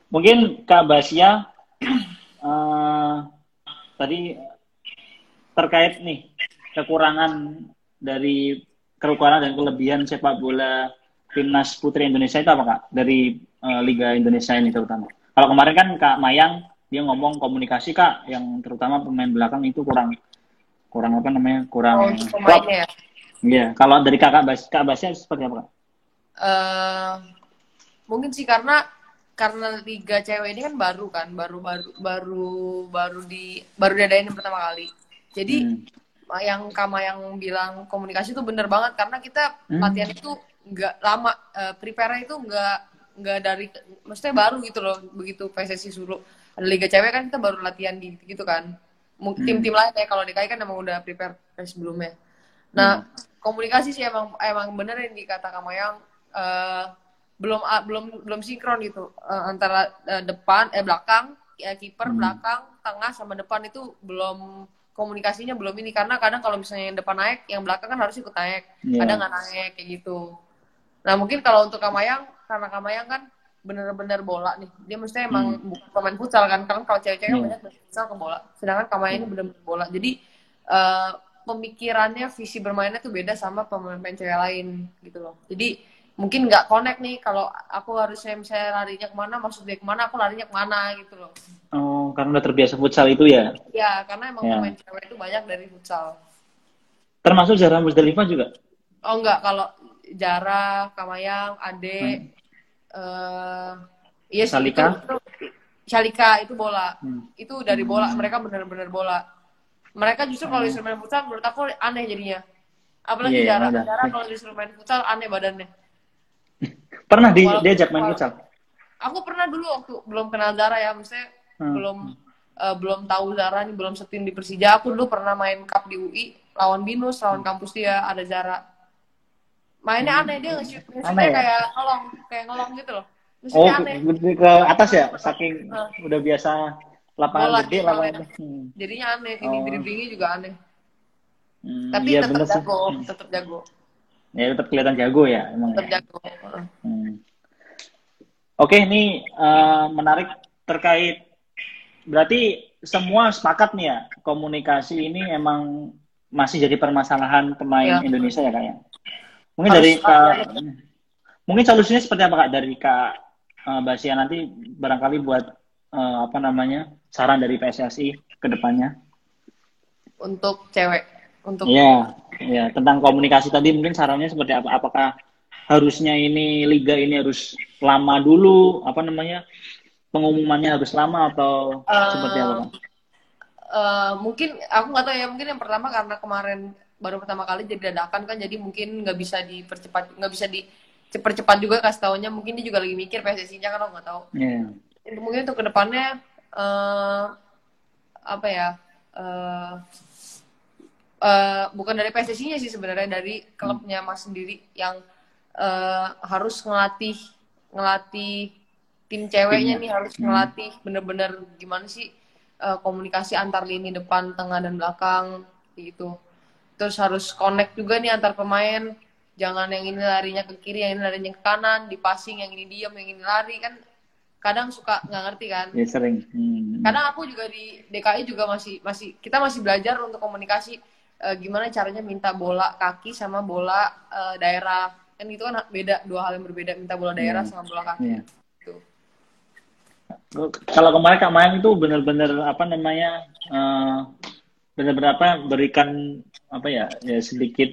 Mungkin Kak Basia eh, tadi terkait nih kekurangan dari kekurangan dan kelebihan sepak bola timnas putri Indonesia itu apa kak dari eh, Liga Indonesia ini terutama? Kalau kemarin kan Kak Mayang dia ngomong komunikasi kak yang terutama pemain belakang itu kurang kurang apa namanya kurang Oh, pemainnya ya. Iya. Kalau dari kakak Bas Kak Basya seperti apa kak? eh mungkin sih karena karena liga cewek ini kan baru kan baru baru baru baru di baru diadain yang pertama kali jadi Hmm. yang kama yang bilang komunikasi itu bener banget karena kita Hmm. latihan itu nggak lama eh, prepare itu nggak nggak dari maksudnya baru gitu loh begitu PSSI suruh ada liga cewek kan kita baru latihan gitu, gitu kan Hmm. tim-tim lain ya kalau DKI kan emang udah prepare sebelumnya nah Hmm. komunikasi sih emang emang bener yang dikata Kamayang eh belum ah, belum belum sinkron gitu. Eh, antara eh, depan eh belakang ya kiper Hmm. belakang tengah sama depan itu belum komunikasinya belum ini. Karena kadang kalau misalnya yang depan naik yang belakang kan harus ikut naik. Iya. kadang nggak naik kayak gitu. Nah mungkin kalau untuk Kamayang karena Kamayang kan bener-bener bola nih. Dia mestinya emang bukan pemain futsal kan. Karena kalau cewek-cewek kan Hmm. banyak futsal ke bola. Sedangkan Kamayang ini bener-bener bola. Jadi eh, pemikirannya visi bermainnya tuh beda sama pemain-pemain cewek lain gitu loh. Jadi mungkin nggak connect nih kalau aku harusnya misalnya larinya ke mana maksud dia ke mana aku larinya ke mana gitu loh Oh, karena udah terbiasa futsal itu ya. ya karena emang Ya. pemain cewek itu banyak dari futsal Termasuk Zara Musdalifah juga. oh enggak kalau Jara Kamayang Hmm. Ade eh iya sih Salika? itu, itu- Shalika itu bola Hmm. itu dari bola mereka bener-bener bola mereka justru kalau Hmm. disuruh main futsal menurut aku aneh jadinya apalagi Iya, Jara udah. Jara kalau disuruh main futsal aneh badannya Pernah di, Walaupun- diajak main futsal? aku pernah dulu waktu belum kenal Zara ya maksudnya Hmm. belum eh, belum tahu Zara nih belum setim di Persija aku dulu pernah main cup di UI lawan Binus lawan kampus dia ada Zara mainnya aneh dia nge-shoot nge-shootnya Hmm. Ya? kayak ngelong kayak ngelong gitu loh Oh, aneh ke, atas ya, saking Ah. udah biasa lapangan Bola, gede, bola. lapangan. Hmm. jadinya aneh ini Oh. dribblingnya juga aneh Hmm, tapi iya tetap sih. jago Hmm. tetap jago Ya tetap kelihatan jago ya, emang. tetap ya. jago. Hmm. Oke, ini eh, menarik terkait berarti semua sepakat nih ya komunikasi ini emang masih jadi permasalahan pemain Ya. Indonesia ya kak ya. Mungkin Harus dari kak, mungkin solusinya seperti apa kak dari kak eh, Basia nanti barangkali buat eh, apa namanya saran dari PSSI ke depannya. untuk cewek untuk Iya, ya tentang komunikasi tadi mungkin sarannya seperti apa? Apakah harusnya ini liga ini harus lama dulu, apa namanya pengumumannya harus lama atau Eh, seperti apa? Eh, mungkin aku nggak tahu ya mungkin yang pertama karena kemarin baru pertama kali jadi dadakan kan jadi mungkin nggak bisa dipercepat nggak bisa dicepat-cepat juga kasih taunya mungkin dia juga lagi mikir PSSI-nya kan aku nggak tahu. Untuk- mungkin untuk ke depannya eh apa ya eh eh, bukan dari PSSI-nya sih sebenarnya dari klubnya mas sendiri yang eh, harus ngelatih ngelatih tim ceweknya nih harus Hmm. ngelatih bener-bener gimana sih eh, komunikasi antar lini depan tengah dan belakang gitu terus harus connect juga nih antar pemain jangan yang ini larinya ke kiri yang ini larinya ke kanan di passing yang ini diam yang ini lari kan kadang suka nggak ngerti kan Ya sering. Hmm. kadang aku juga di DKI juga masih masih kita masih belajar untuk komunikasi eh, gimana caranya minta bola kaki sama bola eh, daerah kan itu kan beda dua hal yang berbeda minta bola daerah Hmm. sama bola kaki Iya. gitu. Kalau kemarin Kak Mayang itu benar-benar apa namanya eh, benar-benar apa berikan apa ya ya sedikit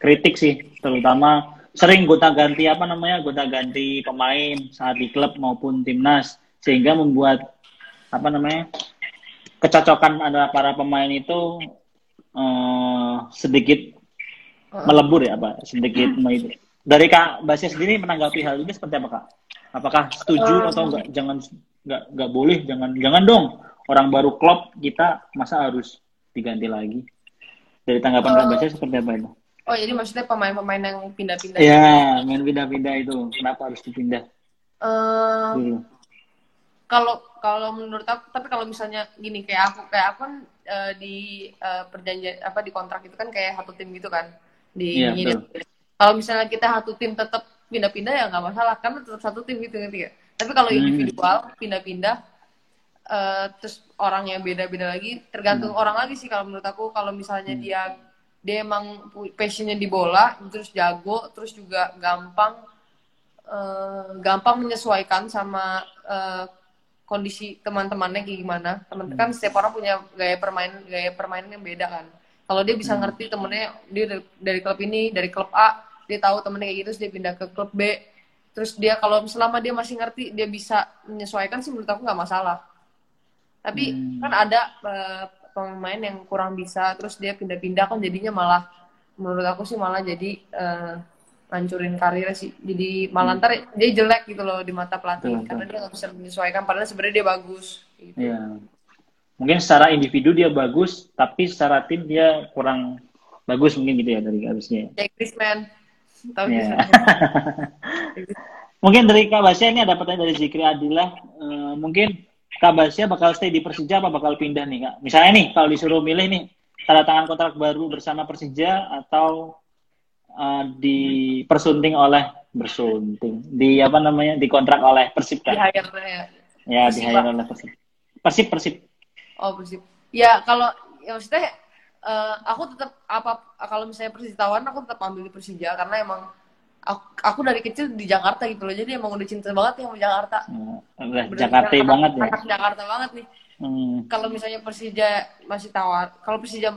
kritik sih terutama sering gonta ganti apa namanya gonta ganti pemain saat di klub maupun timnas sehingga membuat apa namanya kecocokan antara para pemain itu eh, sedikit melebur ya pak? Sedikit itu dari kak Basia sendiri menanggapi hal ini seperti apa kak? Apakah setuju Eh, atau enggak jangan enggak enggak boleh. Jangan jangan dong. Orang baru klub kita masa harus diganti lagi? Dari tanggapan kak Eh, Basia seperti apa itu oh jadi maksudnya pemain-pemain yang pindah-pindah ya? main pindah-pindah itu. Kenapa harus dipindah? Eh, dulu. kalau kalau menurut aku tapi kalau misalnya gini kayak aku kayak aku kan eh, di eh, perjanjian apa di kontrak itu kan kayak satu tim gitu kan di Iya, ini- betul. kalau misalnya kita satu tim tetap pindah-pindah ya nggak masalah karena tetap satu tim gitu ngerti gak? tapi kalau Hmm. individual pindah-pindah eh, terus orang yang beda-beda lagi Hmm. tergantung orang lagi sih kalau menurut aku kalau misalnya dia dia emang passionnya di bola terus jago terus juga gampang eh, gampang menyesuaikan sama eh, kondisi teman-temannya kayak gimana. Teman kan setiap orang punya gaya permainan gaya permainan yang beda kan. Kalau dia bisa ngerti temennya dia dari, dari klub ini dari klub A dia tahu temennya kayak gitu terus dia pindah ke klub B. Terus dia kalau selama dia masih ngerti dia bisa menyesuaikan sih menurut aku nggak masalah. Tapi Hmm. kan ada eh, pemain yang kurang bisa terus dia pindah-pindah kan jadinya malah menurut aku sih malah jadi eh, ngancurin karirnya sih jadi malah ntar dia jelek gitu loh di mata pelatih Hmm. Betul, karena dia nggak bisa menyesuaikan padahal sebenarnya dia bagus gitu. ya mungkin secara individu dia bagus tapi secara tim dia kurang bagus mungkin gitu ya dari harusnya Kayak Griezmann tahu. Griezmann? Mungkin dari Kak Basya ini ada pertanyaan dari Zikri Adillah. Uh, mungkin Kak Basya bakal stay di Persija apa bakal pindah nih Kak? Misalnya nih kalau disuruh milih nih tanda tangan kontrak baru bersama Persija atau uh, dipersunting oleh bersunting di apa namanya dikontrak oleh Persib kan? Di hire ya. Ya, di hire oleh Persib. Persib Persib. Oh, Persib. Ya, kalau ya maksudnya uh, aku tetap apa kalau misalnya Persija tawaran aku tetap ambil di Persija karena emang aku, aku dari kecil di Jakarta gitu loh jadi emang udah cinta banget ya sama Jakarta hmm, udah Jakarta banget ya Jakarta banget nih hmm. kalau misalnya Persija masih tawar kalau Persija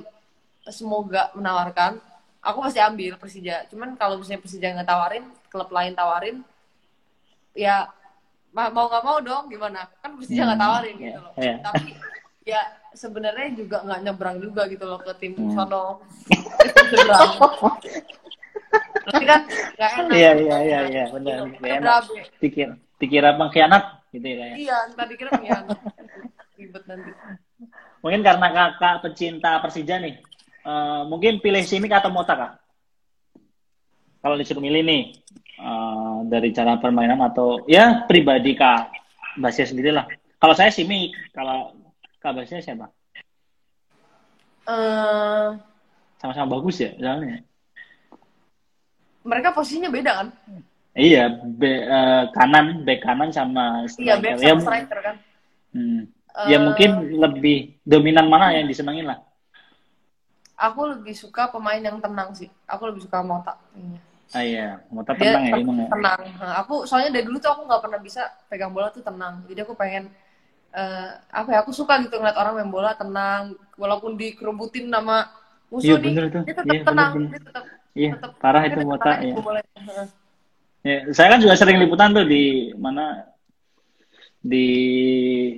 semoga menawarkan aku pasti ambil Persija cuman kalau misalnya Persija nggak tawarin klub lain tawarin ya mau nggak mau dong gimana kan Persija nggak hmm, tawarin gitu loh yeah. tapi ya sebenarnya juga nggak nyebrang juga gitu loh ke tim hmm. sono Berarti kan gak enak. Iya, iya, iya, iya, benar. Gak enak. Dikira, dikira pengkhianat gitu ya. Iya, entah dikira pengkhianat. Ribet nanti. Mungkin karena kakak pecinta Persija nih, uh, mungkin pilih Simic atau Mota kak? Kalau disuruh milih nih, uh, dari cara permainan atau ya pribadi kak Basya sendiri lah. Kalau saya Simic, kalau kak Basya siapa? Uh... Sama-sama bagus ya, soalnya mereka posisinya beda kan? Iya, be, uh, kanan, back kanan sama striker. Iya, back sama ya, striker kan. Hmm. Uh, ya mungkin lebih dominan mana yang disenangin lah? Aku lebih suka pemain yang tenang sih. Aku lebih suka Mota. Iya. Ah iya, Mota tenang Dia, ya emang ya. Tenang. Nah, aku soalnya dari dulu tuh aku nggak pernah bisa pegang bola tuh tenang. Jadi aku pengen uh, apa ya? Aku suka gitu ngeliat orang main bola tenang, walaupun dikerubutin sama musuh iya, nih, bener tuh. dia tetap iya, tenang, bener, bener. dia tetap Iya, parah itu Mota ya. ya. Saya kan juga sering liputan tuh di mana di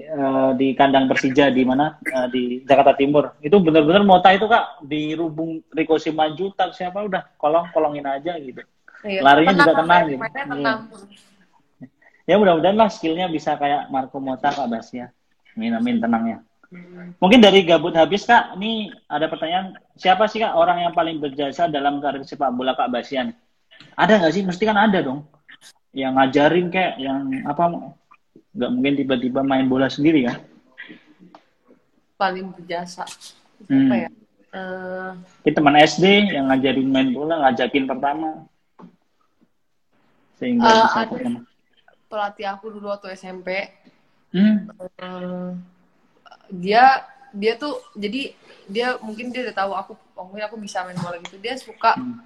uh, di kandang Persija di mana uh, di Jakarta Timur. Itu benar-benar Mota itu Kak di rubung Riko Simanjutak siapa udah kolong-kolongin aja gitu. Iya, Larinya tenang, juga tenang gitu. Tenang. Ya, ya mudah-mudahan lah skillnya bisa kayak Marco Mota Kak Basya. Amin amin tenangnya. Mungkin dari gabut habis kak, ini ada pertanyaan siapa sih kak orang yang paling berjasa dalam karir sepak bola kak Basian? Ada nggak sih? Mesti kan ada dong. Yang ngajarin kayak, yang apa? Nggak mungkin tiba-tiba main bola sendiri kan? Paling berjasa. Hmm. Apa ya? Uh... Kita teman SD yang ngajarin main bola, ngajakin pertama. Sehingga uh, bisa ada pelatih aku dulu waktu SMP. Hmm. Uh, dia dia tuh jadi dia mungkin dia udah tahu aku mungkin aku bisa main bola gitu dia suka hmm.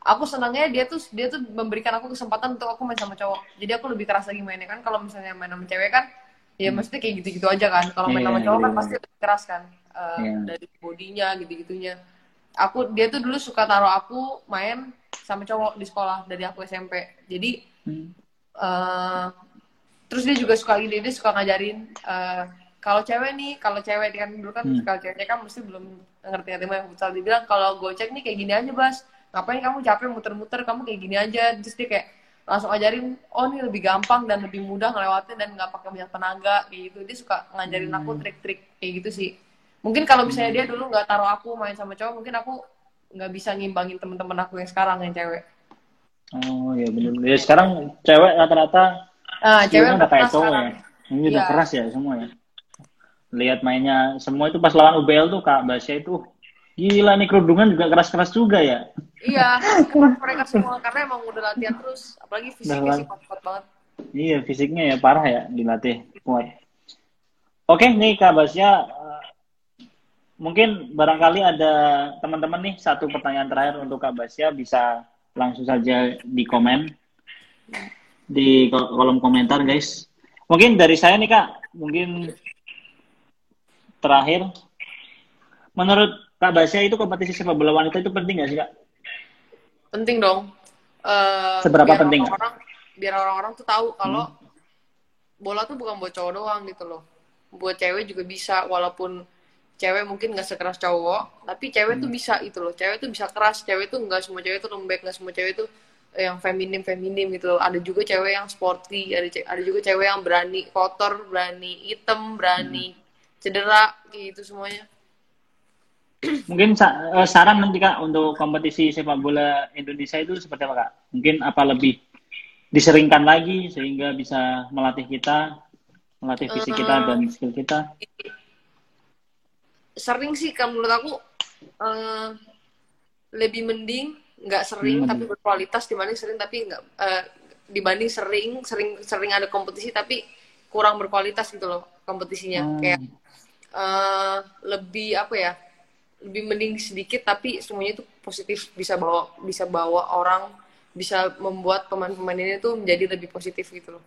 Aku senangnya dia tuh dia tuh memberikan aku kesempatan untuk aku main sama cowok jadi aku lebih keras lagi mainnya kan kalau misalnya main sama cewek kan ya hmm. mesti kayak gitu-gitu aja kan kalau main yeah, sama cowok yeah, kan yeah. pasti lebih keras kan uh, eh, yeah. dari bodinya gitu-gitunya aku dia tuh dulu suka taruh aku main sama cowok di sekolah dari aku SMP jadi hmm. uh, terus dia juga suka ini dia suka ngajarin uh, kalau cewek nih kalau cewek kan dulu kan hmm. kalau cewek kan mesti belum ngerti ngerti yang futsal dibilang kalau gocek nih kayak gini aja bas ngapain kamu capek muter-muter? Kamu kayak gini aja. Terus dia kayak langsung ajarin oh ini lebih gampang dan lebih mudah ngelewatin dan nggak pakai banyak tenaga kayak gitu. Dia suka ngajarin aku hmm. trik-trik kayak gitu sih. Mungkin kalau misalnya dia dulu nggak taruh aku main sama cowok mungkin aku nggak bisa ngimbangin temen-temen aku yang sekarang yang cewek. Oh ya benar ya sekarang cewek rata-rata ah, cewek udah kayak cowok ya. ini udah iya. keras ya semua ya. Lihat mainnya semua itu pas lawan UBL tuh Kak Basya itu gila nih kerudungan juga keras-keras juga ya. Iya, mereka semua karena emang udah latihan terus, apalagi fisiknya sih kuat banget. Iya, fisiknya ya parah ya dilatih kuat. Oke, nih Kak Basya uh, mungkin barangkali ada teman-teman nih satu pertanyaan terakhir untuk Kak Basya bisa langsung saja di komen di kolom komentar guys. Mungkin dari saya nih Kak, mungkin terakhir, menurut Kak Basya itu kompetisi sepak bola wanita itu penting nggak sih Kak? Penting dong. Uh, Seberapa biar penting? Orang, biar orang-orang tuh tahu kalau hmm. bola tuh bukan buat cowok doang gitu loh. Buat cewek juga bisa, walaupun cewek mungkin nggak sekeras cowok, tapi cewek hmm. tuh bisa itu loh. Cewek tuh bisa keras, cewek tuh nggak semua cewek tuh lembek, nggak semua cewek tuh yang feminim feminim gitu loh. Ada juga cewek yang sporty, ada ada juga cewek yang berani kotor, berani hitam, berani hmm cedera gitu semuanya mungkin uh, saran nanti kak untuk kompetisi sepak bola Indonesia itu seperti apa kak mungkin apa lebih diseringkan lagi sehingga bisa melatih kita, melatih fisik kita dan skill kita? Sering sih kalau menurut aku uh, lebih mending nggak sering hmm. tapi berkualitas dibanding sering tapi nggak uh, dibanding sering sering sering ada kompetisi tapi kurang berkualitas gitu loh kompetisinya hmm. kayak uh, lebih apa ya lebih mending sedikit tapi semuanya itu positif bisa bawa bisa bawa orang bisa membuat pemain-pemain ini tuh menjadi lebih positif gitu loh.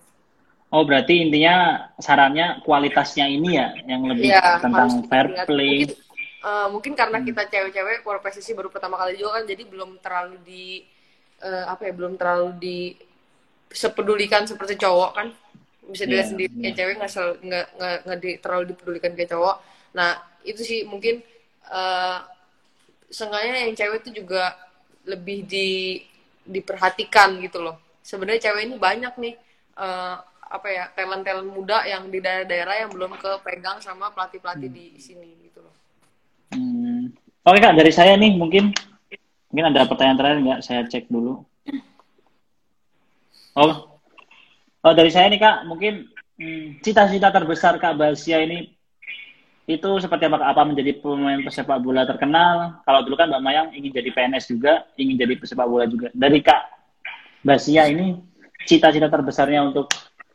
Oh berarti intinya sarannya kualitasnya ini ya yang lebih ya, tentang fair play. Mungkin, uh, mungkin karena hmm. kita cewek-cewek profesi baru pertama kali juga kan jadi belum terlalu di uh, apa ya belum terlalu di sepedulikan seperti cowok kan bisa dilihat yeah, sendiri yeah. kayak cewek nggak nggak nggak terlalu dipedulikan kayak cowok. Nah itu sih mungkin uh, seenggaknya yang cewek itu juga lebih di diperhatikan gitu loh. Sebenarnya cewek ini banyak nih uh, apa ya talent-talent muda yang di daerah-daerah yang belum kepegang sama pelatih-pelatih hmm. di sini gitu loh. Hmm. Oke kak dari saya nih mungkin mungkin ada pertanyaan terakhir nggak saya cek dulu. Oh, oh dari saya nih kak mungkin hmm, cita-cita hmm, terbesar kak Basia ini itu seperti apa apa menjadi pemain pesepak bola terkenal kalau dulu kan Mbak Mayang ingin jadi PNS juga ingin jadi pesepak bola juga dari Kak Basia ini cita-cita terbesarnya untuk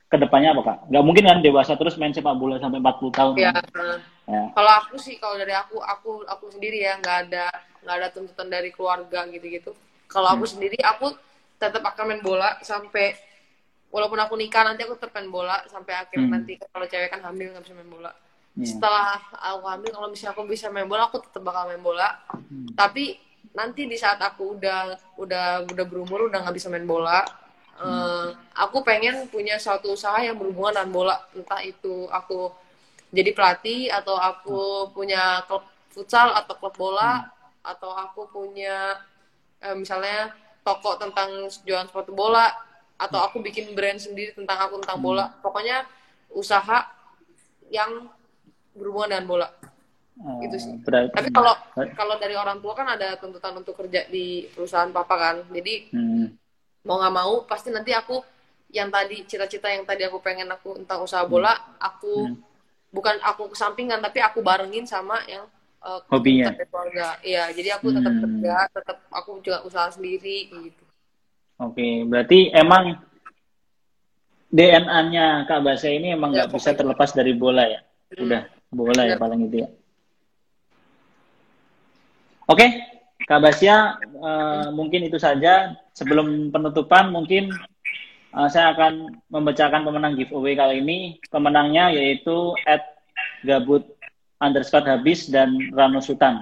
ke depannya apa Kak? Gak mungkin kan dewasa terus main sepak bola sampai 40 tahun. Ya. Kan? ya. Kalau aku sih kalau dari aku aku aku sendiri ya nggak ada nggak ada tuntutan dari keluarga gitu-gitu. Kalau aku hmm. sendiri aku tetap akan main bola sampai walaupun aku nikah nanti aku tetap main bola sampai akhir hmm. nanti kalau cewek kan hamil nggak bisa main bola yeah. setelah aku hamil kalau misalnya aku bisa main bola aku tetap bakal main bola hmm. tapi nanti di saat aku udah udah udah berumur udah nggak bisa main bola hmm. uh, aku pengen punya suatu usaha yang berhubungan dengan bola entah itu aku jadi pelatih atau aku hmm. punya klub futsal atau klub bola hmm. atau aku punya uh, misalnya toko tentang jualan sepatu bola atau aku bikin brand sendiri tentang aku tentang bola hmm. pokoknya usaha yang berhubungan dengan bola oh, gitu sih berarti, tapi kalau kalau dari orang tua kan ada tuntutan untuk kerja di perusahaan papa kan jadi hmm. mau nggak mau pasti nanti aku yang tadi cita-cita yang tadi aku pengen aku tentang usaha bola hmm. aku hmm. bukan aku kesampingkan tapi aku barengin sama yang uh, hobinya keluarga iya jadi aku tetap hmm. kerja tetap aku juga usaha sendiri gitu oke okay, berarti emang DNA-nya Kak Basa ini emang ya, nggak ya, bisa terlepas dari bola ya? Hmm. Udah boleh ya paling itu ya. Oke, Kak Basya, uh, mungkin itu saja. Sebelum penutupan, mungkin uh, saya akan membacakan pemenang giveaway kali ini. Pemenangnya yaitu at gabut underscore habis dan Rano Sultan.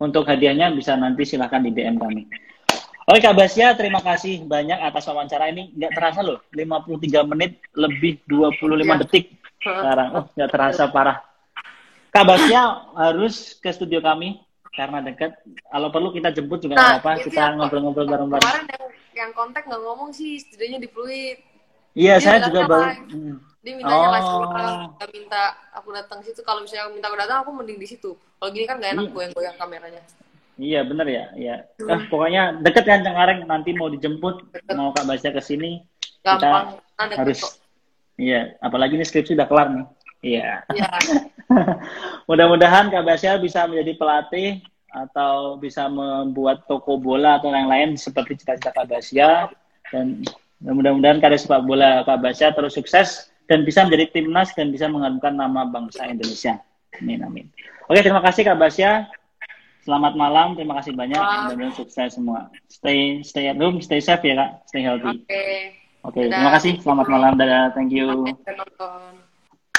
Untuk hadiahnya bisa nanti silahkan di DM kami. Oke Kak Basya, terima kasih banyak atas wawancara ini. Nggak terasa loh, 53 menit lebih 25 ya. detik sekarang. Oh, nggak terasa parah. Kabarnya harus ke studio kami karena dekat. Kalau perlu kita jemput juga nah, apa-apa. Kita ngobrol-ngobrol bareng-bareng. Kemarin yang, yang kontak nggak ngomong sih studionya di Pluit. Iya, saya juga baru. Hmm. Dia minta oh. live minta aku datang situ. Kalau misalnya minta aku datang, aku mending di situ. Kalau gini kan nggak enak iya. goyang-goyang kameranya. Iya bener ya, iya. Hmm. Eh, pokoknya deket kan Cengkareng nanti mau dijemput, deket. mau Kak Basya ke sini. Gampang, kita harus. Iya, apalagi ini skripsi udah kelar nih. Iya. Ya. Mudah-mudahan Kak Basya bisa menjadi pelatih atau bisa membuat toko bola atau yang lain seperti cita-cita Kak Basya dan mudah-mudahan karya sepak bola Kak Basya terus sukses dan bisa menjadi timnas dan bisa mengharumkan nama bangsa Indonesia. Amin amin. Oke, terima kasih Kak Basya. Selamat malam, terima kasih banyak. Mudah-mudahan sukses semua. Stay stay at home, stay safe ya Kak, stay healthy. Oke. Okay. Oke, okay, terima kasih. Selamat malam. Dadah. Thank you.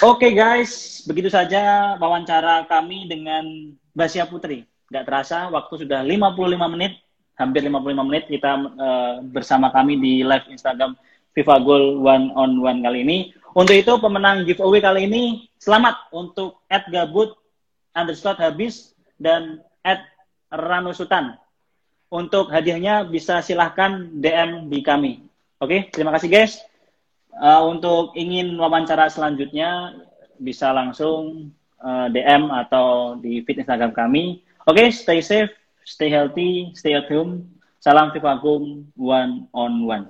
Oke okay, guys, begitu saja wawancara kami dengan Basia Putri. Gak terasa, waktu sudah 55 menit, hampir 55 menit kita uh, bersama kami di live Instagram FIFA Goal One on One kali ini. Untuk itu pemenang giveaway kali ini selamat untuk Ed Gabut underscore habis dan Ed Rano Sultan. Untuk hadiahnya bisa silahkan DM di kami. Oke, terima kasih guys. Uh, untuk ingin wawancara selanjutnya bisa langsung uh, eh, DM atau di feed Instagram kami. Oke, okay, stay safe, stay healthy, stay at home. Salam Vivakum one on one.